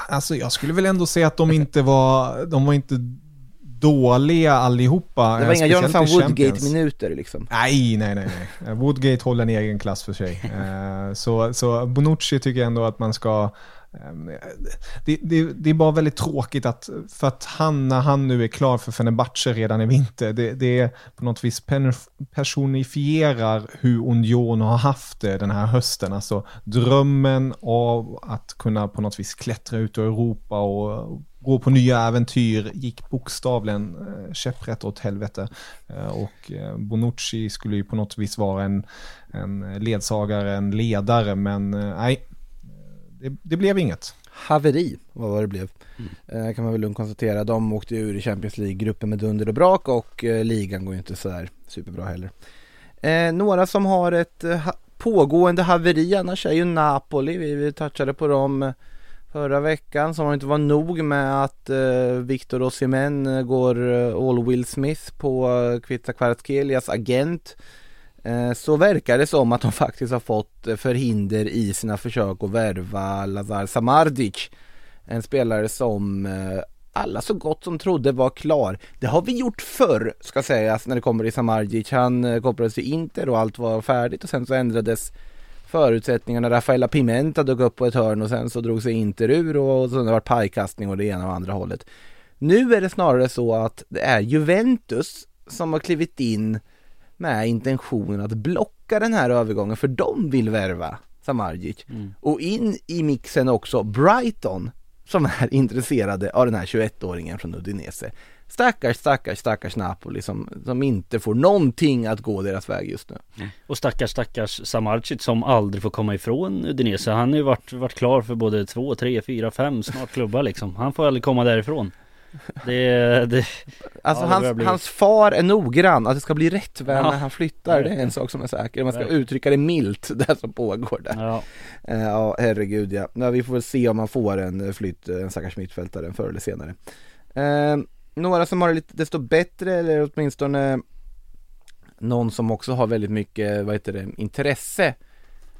Alltså jag skulle väl ändå säga att de inte var, de var inte dåliga allihopa. Det var eh, inga Jonathan. Woodgate-minuter liksom. Nej, nej, nej, nej. Eh, Woodgate håller en egen klass för sig. Så, så Bonucci tycker jag ändå att man ska Ehm, det, det, det är bara väldigt tråkigt att, för att han, när han nu är klar för Fenerbahce redan i vinter, det, det är på något vis personifierar hur Union har haft det den här hösten. Alltså drömmen av att kunna på något vis klättra ut ur Europa och gå på nya äventyr gick bokstavligen eh, käpprätt åt helvete. Eh, och eh, Bonucci skulle ju på något vis vara en, en ledsagare, en ledare, men eh, nej, det, det blev inget. Haveri var vad det blev. Eh, kan man väl lugnt konstatera. De åkte ur i Champions League-gruppen med dunder och brak och eh, ligan går ju inte sådär superbra heller. Eh, några som har ett eh, ha- pågående haveri annars är ju Napoli. Vi, vi touchade på dem förra veckan som inte var nog med att eh, Victor Osimhen går eh, all Will Smith på eh, Kvitta Kvaratskelias agent. Eh, så verkar det som att de faktiskt har fått eh, förhinder i sina försök att värva Lazar Samardic. En spelare som eh, alla så gott som trodde var klar. Det har vi gjort förr ska sägas när det kommer till Samardic. Han kopplades till Inter och allt var färdigt och sen så ändrades förutsättningarna. Rafaela Pimenta dök upp på ett hörn och sen så drog sig Inter ur och sen har det varit pajkastning och det ena och andra hållet. Nu är det snarare så att det är Juventus som har klivit in med intentionen att blocka den här övergången för de vill värva Samardzic. Och in i mixen också Brighton som är intresserade av den här 21-åringen från Udinese. Stackars, stackars, stackars Napoli som, som inte får någonting att gå deras väg just nu. Och stackars stackars Samardzic som aldrig får komma ifrån Udinese Han har ju varit, varit klar för både två, tre, fyra, fem snart klubbar liksom Han får aldrig komma därifrån Det, det Alltså Ja, det hans, bli- hans far är noggrann, att det ska bli rätt väl Ja. när han flyttar, det är en sak som är säker. Man ska Verkligen. uttrycka det milt, det som pågår där. Ja, Eh, Ja, herregud ja. ja. Vi får väl se om man får en eh, flytt, eh, en stackars mittfältare förr eller senare. Eh, några som har det lite desto bättre, eller åtminstone någon som också har väldigt mycket, vad heter det, intresse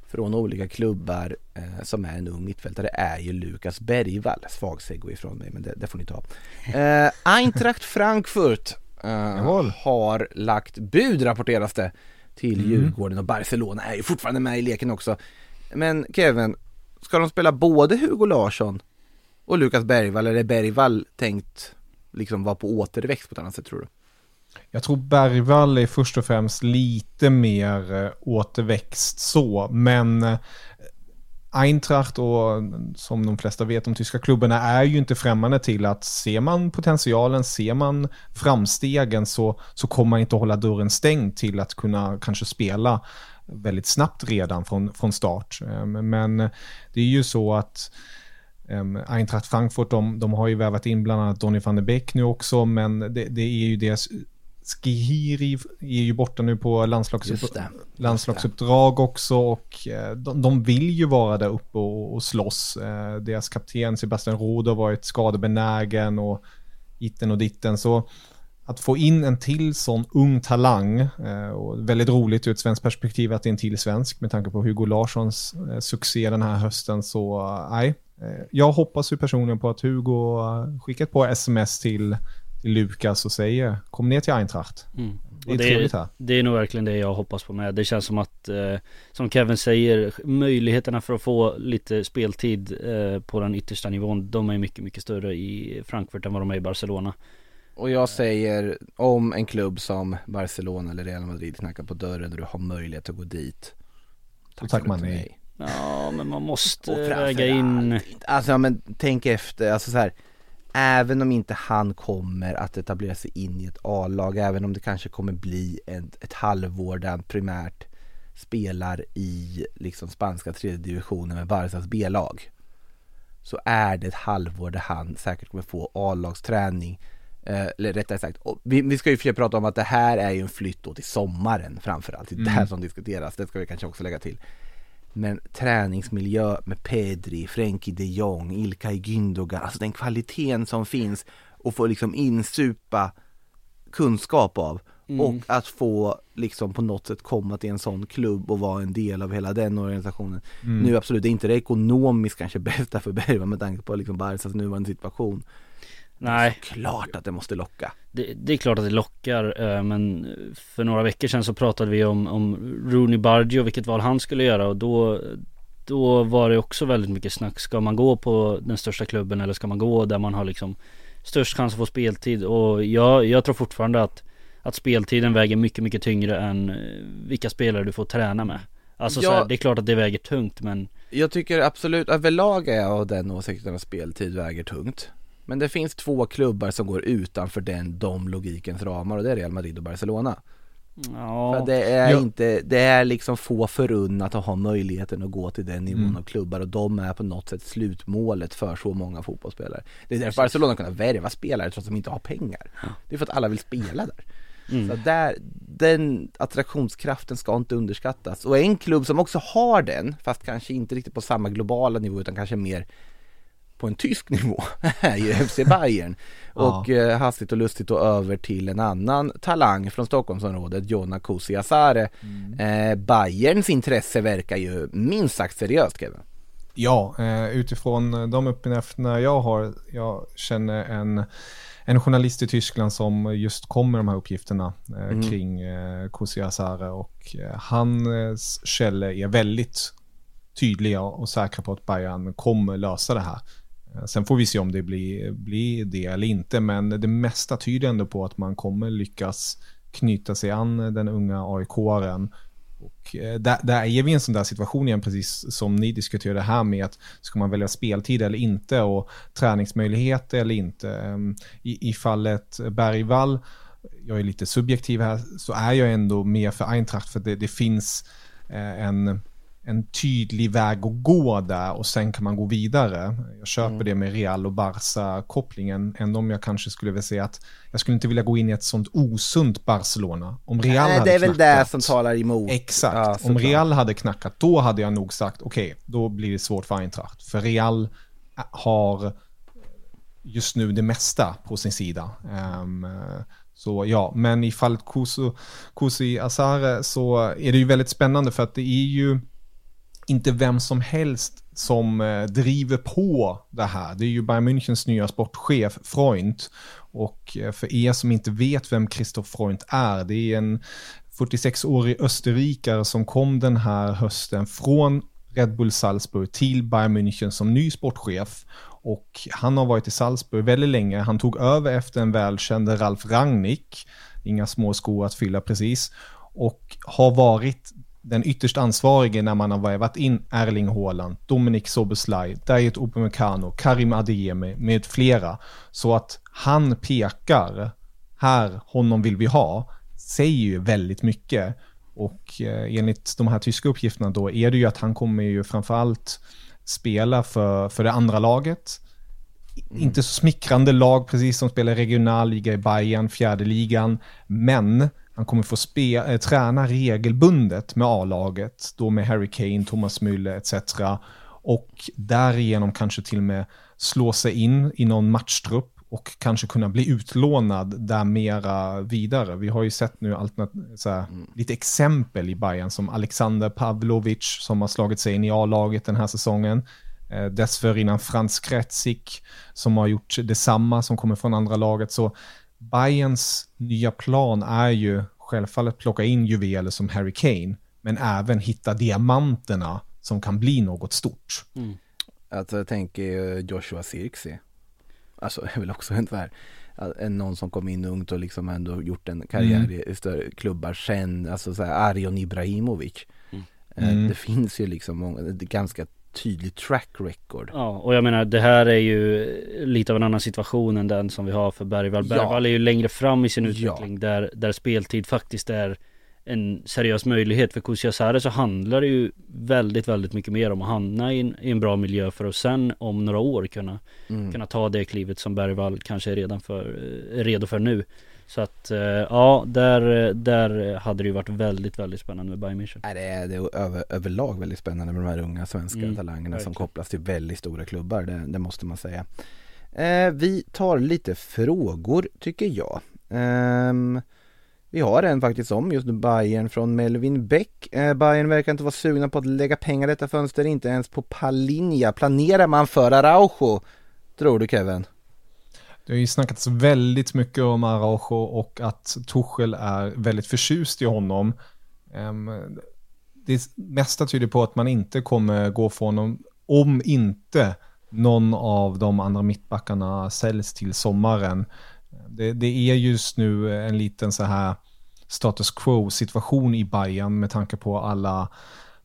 från olika klubbar eh, som är en ung mittfältare är ju Lukas Bergvall. Svag segway ifrån mig men det, det får ni ta. Eh, Eintracht Frankfurt eh, har lagt bud rapporteras det till Mm. Djurgården och Barcelona är ju fortfarande med i leken också. Men Kevin, ska de spela både Hugo Larsson och Lukas Bergvall eller är Bergvall tänkt liksom vara på återväxt på ett annat sätt tror du? Jag tror Bergvall är först och främst lite mer eh, återväxt så, men eh, Eintracht och som de flesta vet, de tyska klubbarna är ju inte främmande till att ser man potentialen, ser man framstegen så, så kommer man inte hålla dörren stängd till att kunna kanske spela väldigt snabbt redan från, från start. Ehm, men eh, det är ju så att ehm, Eintracht Frankfurt, de, de har ju värvat in bland annat Donny van de Beek nu också, men det, det är ju deras Skihiri är ju borta nu på landslagsupp, landslagsuppdrag också och eh, de, de vill ju vara där uppe och, och slåss. Eh, Deras kapten Sebastian Rode har varit skadebenägen och itten och ditten. Så att få in en till sån ung talang eh, och väldigt roligt ur ett svenskt perspektiv att det är en till svensk med tanke på Hugo Larssons succé den här hösten så nej. Jag hoppas ju personligen på att Hugo skickar ett par sms till Lukas och säger kom ner till Eintracht. mm. Det är Och trevligt här. det är nog verkligen det jag hoppas på med Det känns som att, eh, som Kevin säger, möjligheterna för att få lite speltid eh, på den yttersta nivån De är mycket, mycket större i Frankfurt än vad de är i Barcelona Och jag säger om en klubb som Barcelona eller Real Madrid knackar på dörren och du har möjlighet att gå dit. Tackar du man nej. Ja men man måste väga in Alltså ja, men tänk efter, alltså så här. Även om inte han kommer att etablera sig in i ett A-lag, även om det kanske kommer bli ett, ett halvår där han primärt spelar i liksom spanska tredje divisionen med Barcas B-lag. Så är det ett halvår där han säkert kommer få A-lagsträning. Eh, eller rättare sagt, vi, vi ska ju försöka prata om att det här är ju en flytt då till sommaren framförallt. Det är det här Mm. som diskuteras, det ska vi kanske också lägga till. Men träningsmiljö med Pedri, Frenkie de Jong, Ilkay Gündogan, alltså den kvaliteten som finns och få liksom insupa kunskap av Mm. och att få liksom på något sätt komma till en sån klubb och vara en del av hela den organisationen. Mm. Nu absolut, det är inte det ekonomiskt kanske bästa för Bergman med tanke på liksom Barcas nuvarande situation. Nej. Klart att det måste locka. Det, det är klart att det lockar, eh, men för några veckor sedan så pratade vi om, om Rooney Bargio, vilket val han skulle göra och då Då var det också väldigt mycket snack. Ska man gå på den största klubben eller ska man gå där man har liksom Störst chans att få speltid och jag, jag tror fortfarande att Att speltiden väger mycket, mycket tyngre än eh, vilka spelare du får träna med Alltså Ja. så här, det är klart att det väger tungt men Jag tycker absolut, överlag är jag av den åsikten att speltid väger tungt. Men det finns två klubbar som går utanför den, de logikens ramar och det är Real Madrid och Barcelona. Ja, För det är Ja. inte, det är liksom få förunnat att ha möjligheten att gå till den nivån Mm. av klubbar och de är på något sätt slutmålet för så många fotbollsspelare. Det är därför Barcelona kan värva spelare trots att de inte har pengar. Det är för att alla vill spela där. Mm. Så där, den attraktionskraften ska inte underskattas. Och en klubb som också har den, fast kanske inte riktigt på samma globala nivå utan kanske mer på en tysk nivå, är ju FC Bayern. Ja. Och eh, hastigt och lustigt och över till en annan talang från Stockholmsområdet, Jonna Kusi Asare. Eh, Bayerns intresse verkar ju minst sagt seriöst Kevin. Ja, eh, utifrån de uppgifterna jag har, jag känner en, en journalist i Tyskland som just kom med de här uppgifterna eh, Mm. kring eh, Kusi Asare och eh, hans källor är väldigt tydliga och säkra på att Bayern kommer lösa det här. Eh, sen får vi se om det blir, blir det eller inte, men det mesta tyder ändå på att man kommer lyckas knyta sig an den unga AIK-aren och eh, där, där är vi i en sån där situation igen, precis som ni diskuterade här med att ska man välja speltid eller inte och träningsmöjligheter eller inte. Ehm, I, i fallet Bergvall, jag är lite subjektiv här, så är jag ändå mer för Eintracht för det, det finns eh, en, en tydlig väg att gå där och sen kan man gå vidare. Jag köper det med Real och Barca-kopplingen, ändå om jag kanske skulle vilja säga att jag skulle inte vilja gå in i ett sånt osunt Barcelona. Om Real Nej, hade det är väl knackat, det som talar emot. Exakt. Ja, Om. Real hade knackat, då hade jag nog sagt okej, då blir det svårt för Eintracht. För Real har just nu det mesta på sin sida. Ehm, så ja, men i fallet Kusi Asare så är det ju väldigt spännande för att det är ju inte vem som helst som eh, driver på det här. Det är ju Bayern Münchens nya sportchef Freund. Och eh, för er som inte vet vem Christoph Freund är, det är en 46-årig österrikare som kom den här hösten från Red Bull Salzburg till Bayern München som ny sportchef. Och han har varit i Salzburg väldigt länge. Han tog över efter en välkänd Ralf Rangnick. Inga små skor att fylla precis. Och har varit den ytterst ansvarige när man har värvat in Erling Haaland, Dominik Soboslaj, Dayet Upamecano, Karim Adeyemi med flera. Så att han pekar, här, honom vill vi ha, säger ju väldigt mycket. Och eh, enligt de här tyska uppgifterna då är det ju att han kommer ju framförallt spela för, för det andra laget. Inte så smickrande lag precis som spelar regionalliga i Bayern, fjärde ligan. Men han kommer få spe, äh, träna regelbundet med A-laget, då med Harry Kane, Thomas Müller etc. Och därigenom kanske till och med slå sig in i någon matchtrupp och kanske kunna bli utlånad där mera vidare. Vi har ju sett nu här, lite exempel i Bayern som Alexander Pavlovic som har slagit sig in i A-laget den här säsongen. Eh, dessförinnan Frans Kretzik som har gjort detsamma som kommer från andra laget. Så Bayerns nya plan är ju självfallet plocka in juveler som Harry Kane, men även hitta diamanterna som kan bli något stort. Alltså jag tänker Joshua Sirksi. Alltså är väl också en här, en någon som kom in ungt och liksom ändå gjort en karriär Mm. i, större klubbar sen, alltså så här Arjon Ibrahimovic. Eh, Mm. Det finns ju liksom många, ganska tydligt track record. Ja, och jag menar det här är ju lite av en annan situation än den som vi har för Bergvall. Ja. Bergvall är ju längre fram i sin Ja. utveckling där, där speltid faktiskt är en seriös möjlighet. För Kusiasare så handlar det ju väldigt, väldigt mycket mer om att hamna i en, i en bra miljö för att sen om några år kunna, Mm. kunna ta det klivet som Bergvall kanske är redan för, är redo för nu. Så att eh, ja, där, där hade det ju varit väldigt, väldigt spännande med Bayern München. Det är, det är över, överlag väldigt spännande med de här unga svenska Mm, talangerna som kopplas till väldigt stora klubbar, det, det måste man säga. Eh, vi tar lite frågor tycker jag. Ehm, vi har en faktiskt om just Bayern från Melvin Beck. Eh, Bayern verkar inte vara sugna på att lägga pengar i detta fönster, inte ens på Palinja. Planerar man för Araujo? Tror du Kevin? Det har ju snackats väldigt mycket om Araujo och att Tuchel är väldigt förtjust i honom. Ehm, det mesta tyder på att man inte kommer gå för honom om inte någon av de andra mittbackarna säljs till sommaren. Det, det är just nu en liten så här status quo situation i Bayern med tanke på alla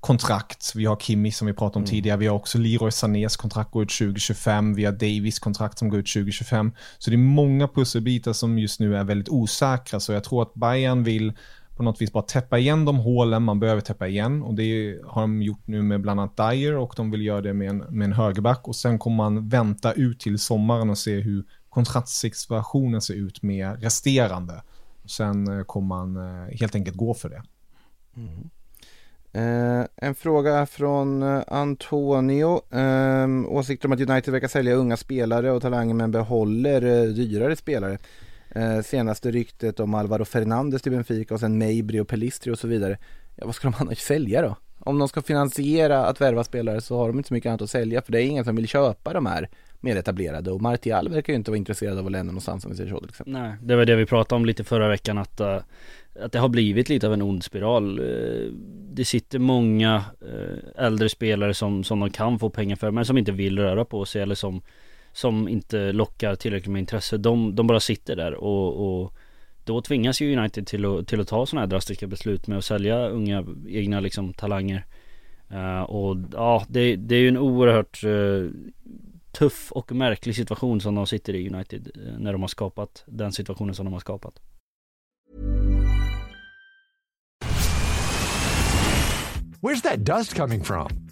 kontrakt. Vi har Kimi som vi pratade om mm. tidigare. Vi har också Leroy Sanés kontrakt går ut 2025. Vi har Davis kontrakt som går ut 2025. Så det är många pusselbitar som just nu är väldigt osäkra. Så jag tror att Bayern vill på något vis bara täppa igen de hålen man behöver täppa igen. Och det har de gjort nu med bland annat Dyer och de vill göra det med en, med en högerback. Och sen kommer man vänta ut till sommaren och se hur kontraktssituationen ser ut med resterande. Sen eh, kommer man eh, helt enkelt gå för det. Mm. Eh, en fråga från eh, Antonio. Eh, åsikter om att United verkar sälja unga spelare och talanger men behåller eh, dyrare spelare. Eh, senaste ryktet om Alvaro Fernandes till Benfica och sen Mabry och Pelistri och så vidare. Ja, vad ska de annars sälja då? Om de ska finansiera att värva spelare så har de inte så mycket annat att sälja för det är ingen som vill köpa de här mer etablerade och Martial verkar ju inte vara intresserad av att lämna någonstans om vi säger så till exempel. Nej, det var det vi pratade om lite förra veckan att, uh, att det har blivit lite av en ond spiral. Uh, det sitter många uh, äldre spelare som, som de kan få pengar för men som inte vill röra på sig eller som som inte lockar tillräckligt med intresse. De, de bara sitter där och, och då tvingas ju United till att, till att ta sådana här drastiska beslut med att sälja unga egna liksom talanger. Uh, och ja, det, det är ju en oerhört uh, tuff och märklig situation som de sitter i United eh, när de har skapat den situationen som de har skapat. Where's that dust coming from?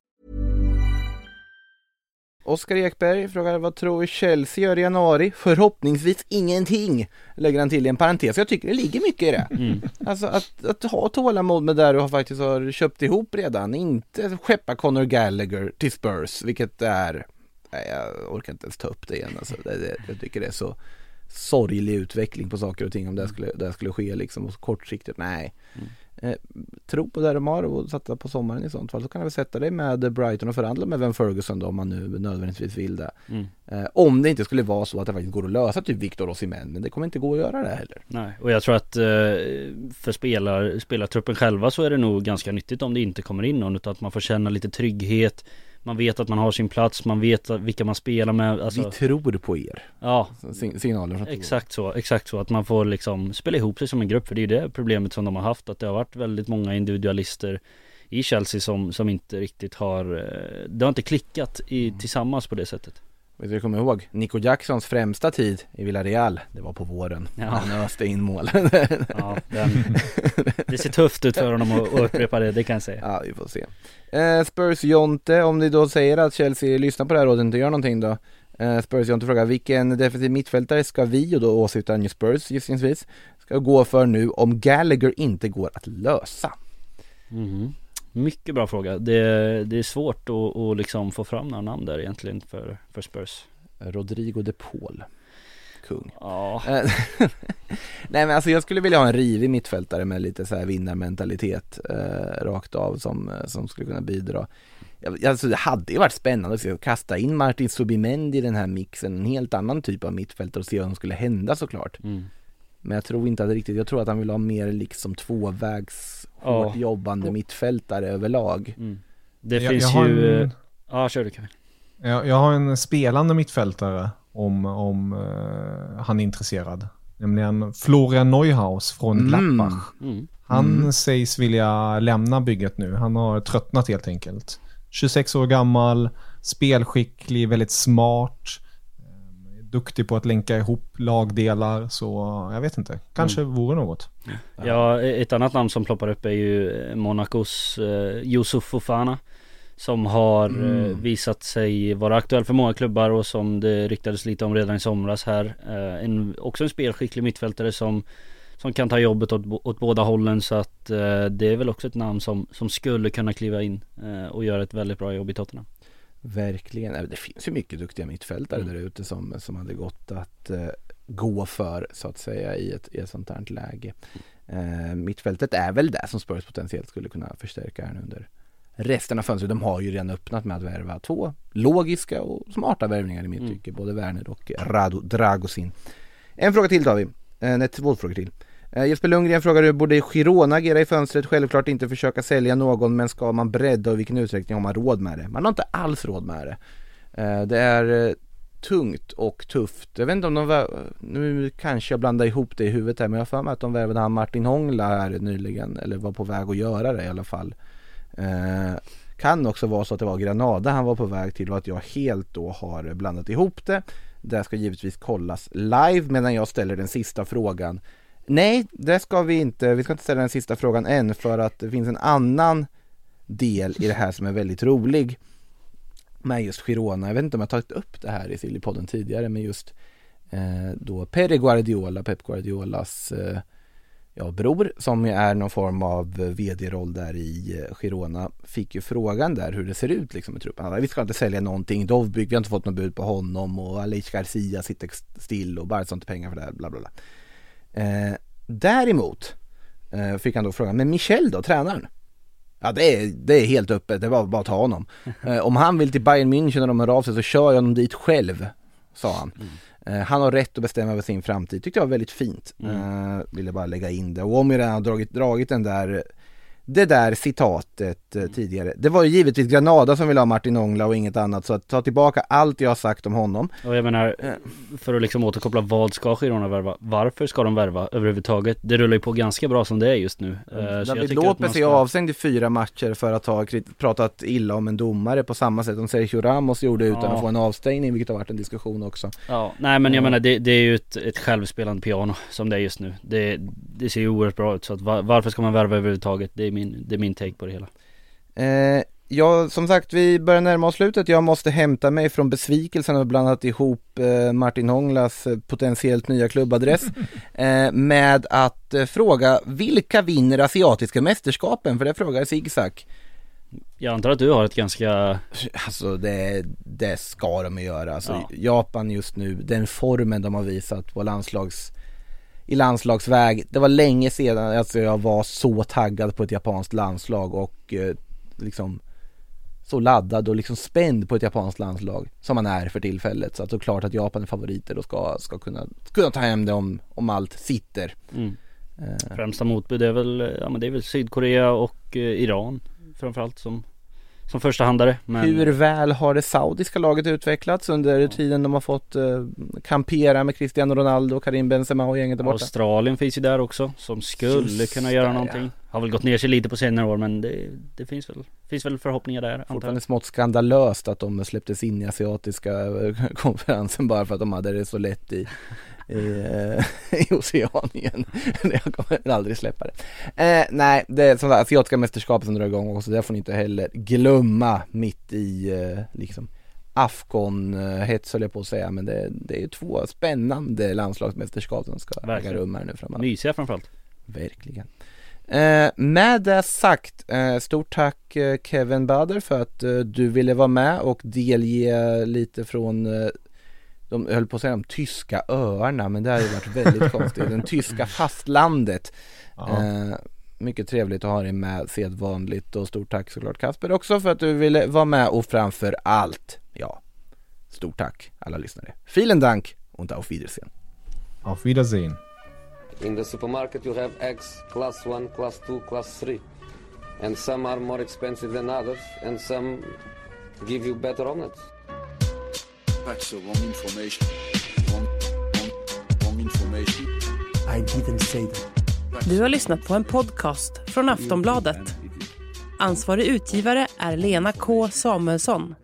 Oskar Ekberg frågar vad tror Chelsea gör i januari? Förhoppningsvis ingenting, lägger han till i en parentes. Jag tycker det ligger mycket i det. Mm. Alltså att, att ha tålamod med det du har faktiskt har köpt ihop redan, inte skeppa Conor Gallagher till Spurs, vilket är, nej, jag orkar inte ens ta upp det igen alltså. Det, det, jag tycker det är så sorglig utveckling på saker och ting om det skulle, det skulle ske liksom, och kortsiktigt, nej. Mm. Eh, tro på det de har och satsa på sommaren i sånt fall så kan väl sätta dig med Brighton och förhandla med Van Ferguson då om man nu nödvändigtvis vill det. Mm. Eh, om det inte skulle vara så att det faktiskt går att lösa typ Victor Osimhen men det kommer inte gå att göra det heller. Nej och jag tror att eh, för spelar, spelartruppen själva så är det nog ganska nyttigt om det inte kommer in någon utan att man får känna lite trygghet man vet att man har sin plats, man vet vilka man spelar med alltså, Vi tror på er. Ja. Signaler från Exakt så, exakt så att man får liksom spela ihop sig som en grupp för det är ju det problemet som de har haft att det har varit väldigt många individualister i Chelsea som, som inte riktigt har eh, Det har inte klickat i, mm. tillsammans på det sättet Vet du, jag kommer ihåg Nico Jacksons främsta tid i Villarreal, det var på våren. Ja. Han öste in mål. ja, den, det ser tufft ut för honom att upprepa det, det kan jag säga. Ja, vi får se. Eh, Spurs Jonte, om ni då säger att Chelsea lyssnar på det här rådet och inte gör någonting då. Eh, Spurs Jonte frågar, vilken defensiv mittfältare ska vi, och då åsyftar han ju Spurs gissningsvis, ska gå för nu om Gallagher inte går att lösa? Mm. Mycket bra fråga. Det, det är svårt att, att liksom få fram några namn där egentligen för, för Spurs. Rodrigo de Paul. Kung. Ja. Eh, nej men alltså jag skulle vilja ha en rivig mittfältare med lite så här vinnarmentalitet eh, rakt av som, eh, som skulle kunna bidra. Alltså det hade ju varit spännande att kasta in Martin Subimendi i den här mixen, en helt annan typ av mittfältare och se vad som skulle hända såklart. Mm. Men jag tror inte att det riktigt, jag tror att han vill ha mer liksom tvåvägs hårt jobbande mittfältare överlag. Mm. Det jag, finns jag ju... En... Ja, kör du Kevin. Jag, jag har en spelande mittfältare om, om uh, han är intresserad. Nämligen Florian Neuhaus från mm. Gladbach. Mm. Han mm. sägs vilja lämna bygget nu. Han har tröttnat helt enkelt. 26 år gammal, spelskicklig, väldigt smart. Duktig på att länka ihop lagdelar, så jag vet inte. Kanske vore något. Ja, ett annat namn som ploppar upp är ju Monacos eh, Yusuf Fofana Som har Mm. eh, visat sig vara aktuell för många klubbar och som det ryktades lite om redan i somras här eh, en, Också en spelskicklig mittfältare som Som kan ta jobbet åt, åt båda hållen så att eh, det är väl också ett namn som, som skulle kunna kliva in eh, och göra ett väldigt bra jobb i Tottenham Verkligen, Nej, det finns ju mycket duktiga mittfältare Mm. där ute som, som hade gått att eh, gå för så att säga i ett, i ett sånt här läge. Eh, mittfältet är väl det som Spurs potentiellt skulle kunna förstärka här nu under resten av fönstret. De har ju redan öppnat med att värva två logiska och smarta värvningar i mitt Mm. tycke, både Werner och Rado Dragosin. En fråga till tar vi, eh, nej två frågor till. Eh, Jesper Lundgren frågar hur borde Girona agera i fönstret? Självklart inte försöka sälja någon men ska man bredda och i vilken utsträckning har man råd med det? Man har inte alls råd med det. Eh, Det är eh, tungt och tufft. Jag vet inte om de, vär- nu kanske jag blandar ihop det i huvudet här men jag har för mig att de värvade han Martin Hångla här nyligen, eller var på väg att göra det i alla fall. Eh, kan också vara så att det var Granada han var på väg till och att jag helt då har blandat ihop det. Det ska givetvis kollas live medan jag ställer den sista frågan. Nej, det ska vi inte. Vi ska inte ställa den sista frågan än för att det finns en annan del i det här som är väldigt rolig med just Girona. Jag vet inte om jag tagit upp det här i Sillypodden tidigare men just eh, då Pere Guardiola, Pep Guardiolas eh, ja, bror som ju är någon form av vd-roll där i eh, Girona fick ju frågan där hur det ser ut liksom i truppen. Han Vi ska inte sälja någonting, Dovbyk, vi har inte fått något bud på honom och Aleix Garcia sitter still och bara inte pengar för det här, bla bla bla. Eh, däremot eh, fick han då frågan, men Michel då, tränaren? Ja det är, det är helt öppet, det var bara att ta honom. Eh, om han vill till Bayern München när de hör av sig så kör jag honom dit själv, sa han. Eh, han har rätt att bestämma över sin framtid, tyckte jag var väldigt fint. Eh, ville bara lägga in det. Och om jag redan har dragit, dragit den där det där citatet eh, tidigare. Det var ju givetvis Granada som ville ha Martin Ångla och inget annat så att ta tillbaka allt jag har sagt om honom. Och jag menar, Eh. för att liksom återkoppla, vad ska Girona värva? Varför ska de värva överhuvudtaget? Det rullar ju på ganska bra som det är just nu. Eh, jag David Lopez är ska- avstängd i fyra matcher för att ha pratat illa om en domare på samma sätt som Sergio Ramos gjorde utan Ja. att få en avstängning vilket har varit en diskussion också. Ja, nej men jag Ja. menar det, det är ju ett, ett självspelande piano som det är just nu. Det, det ser ju oerhört bra ut så att va, varför ska man värva överhuvudtaget? Det är min, det är min take på det hela. Eh, ja, som sagt, vi börjar närma oss slutet. Jag måste hämta mig från besvikelsen och blandat ihop eh, Martin Hånglas eh, potentiellt nya klubbadress eh, med att eh, fråga vilka vinner asiatiska mästerskapen? För det frågar Zigzag. Jag antar att du har ett ganska Alltså det, det ska de göra. Alltså, Ja. Japan just nu, den formen de har visat på landslags i landslagsväg. Det var länge sedan alltså jag var så taggad på ett japanskt landslag och eh, liksom så laddad och liksom spänd på ett japanskt landslag som man är för tillfället. Så att det är klart att Japan är favoriter och ska, ska kunna, kunna ta hem det om, om allt sitter. mm, Eh, främsta motbud är väl, ja men det är väl Sydkorea och eh, Iran framförallt som, som första handare. Men Hur väl har det saudiska laget utvecklats under tiden de har fått eh, kampera med Cristiano Ronaldo, Karim Benzema och gänget där borta? Australien finns ju där också som skulle Just kunna göra ja. någonting. Har väl gått ner sig lite på senare år men det, det finns väl, finns väl förhoppningar där. Fortfarande smått skandalöst att de släpptes in i asiatiska eh, konferensen bara för att de hade det så lätt i, i, eh, i Oceanien. Jag kommer aldrig släppa det. Eh, nej, det är sådana asiatiska mästerskap som drar igång också, det får ni inte heller glömma mitt i eh, liksom Afghan-hets höll jag på att säga, men det, det är ju två spännande landslagsmästerskap som ska äga rum här nu framöver. Mysiga framförallt. Verkligen. Eh, med det sagt, eh, stort tack eh, Kevin Bader för att eh, du ville vara med och delge lite från eh, de höll på att säga de tyska öarna men det har ju varit väldigt konstigt, den tyska fastlandet. Eh, mycket trevligt att ha dig med sedvanligt och stort tack såklart Kasper också för att du ville vara med och framför allt, ja, stort tack alla lyssnare. Vielen Dank und auf Wiedersehen. Auf Wiedersehen. In the supermarket, you have eggs class 1, class 2, class 3. And some are more expensive than others, and some give you better omelets. That's the wrong information. Wrong, wrong, wrong information. I didn't say that. Du har lyssnat på en podcast från Aftonbladet. Ansvarig utgivare är Lena K Samuelsson.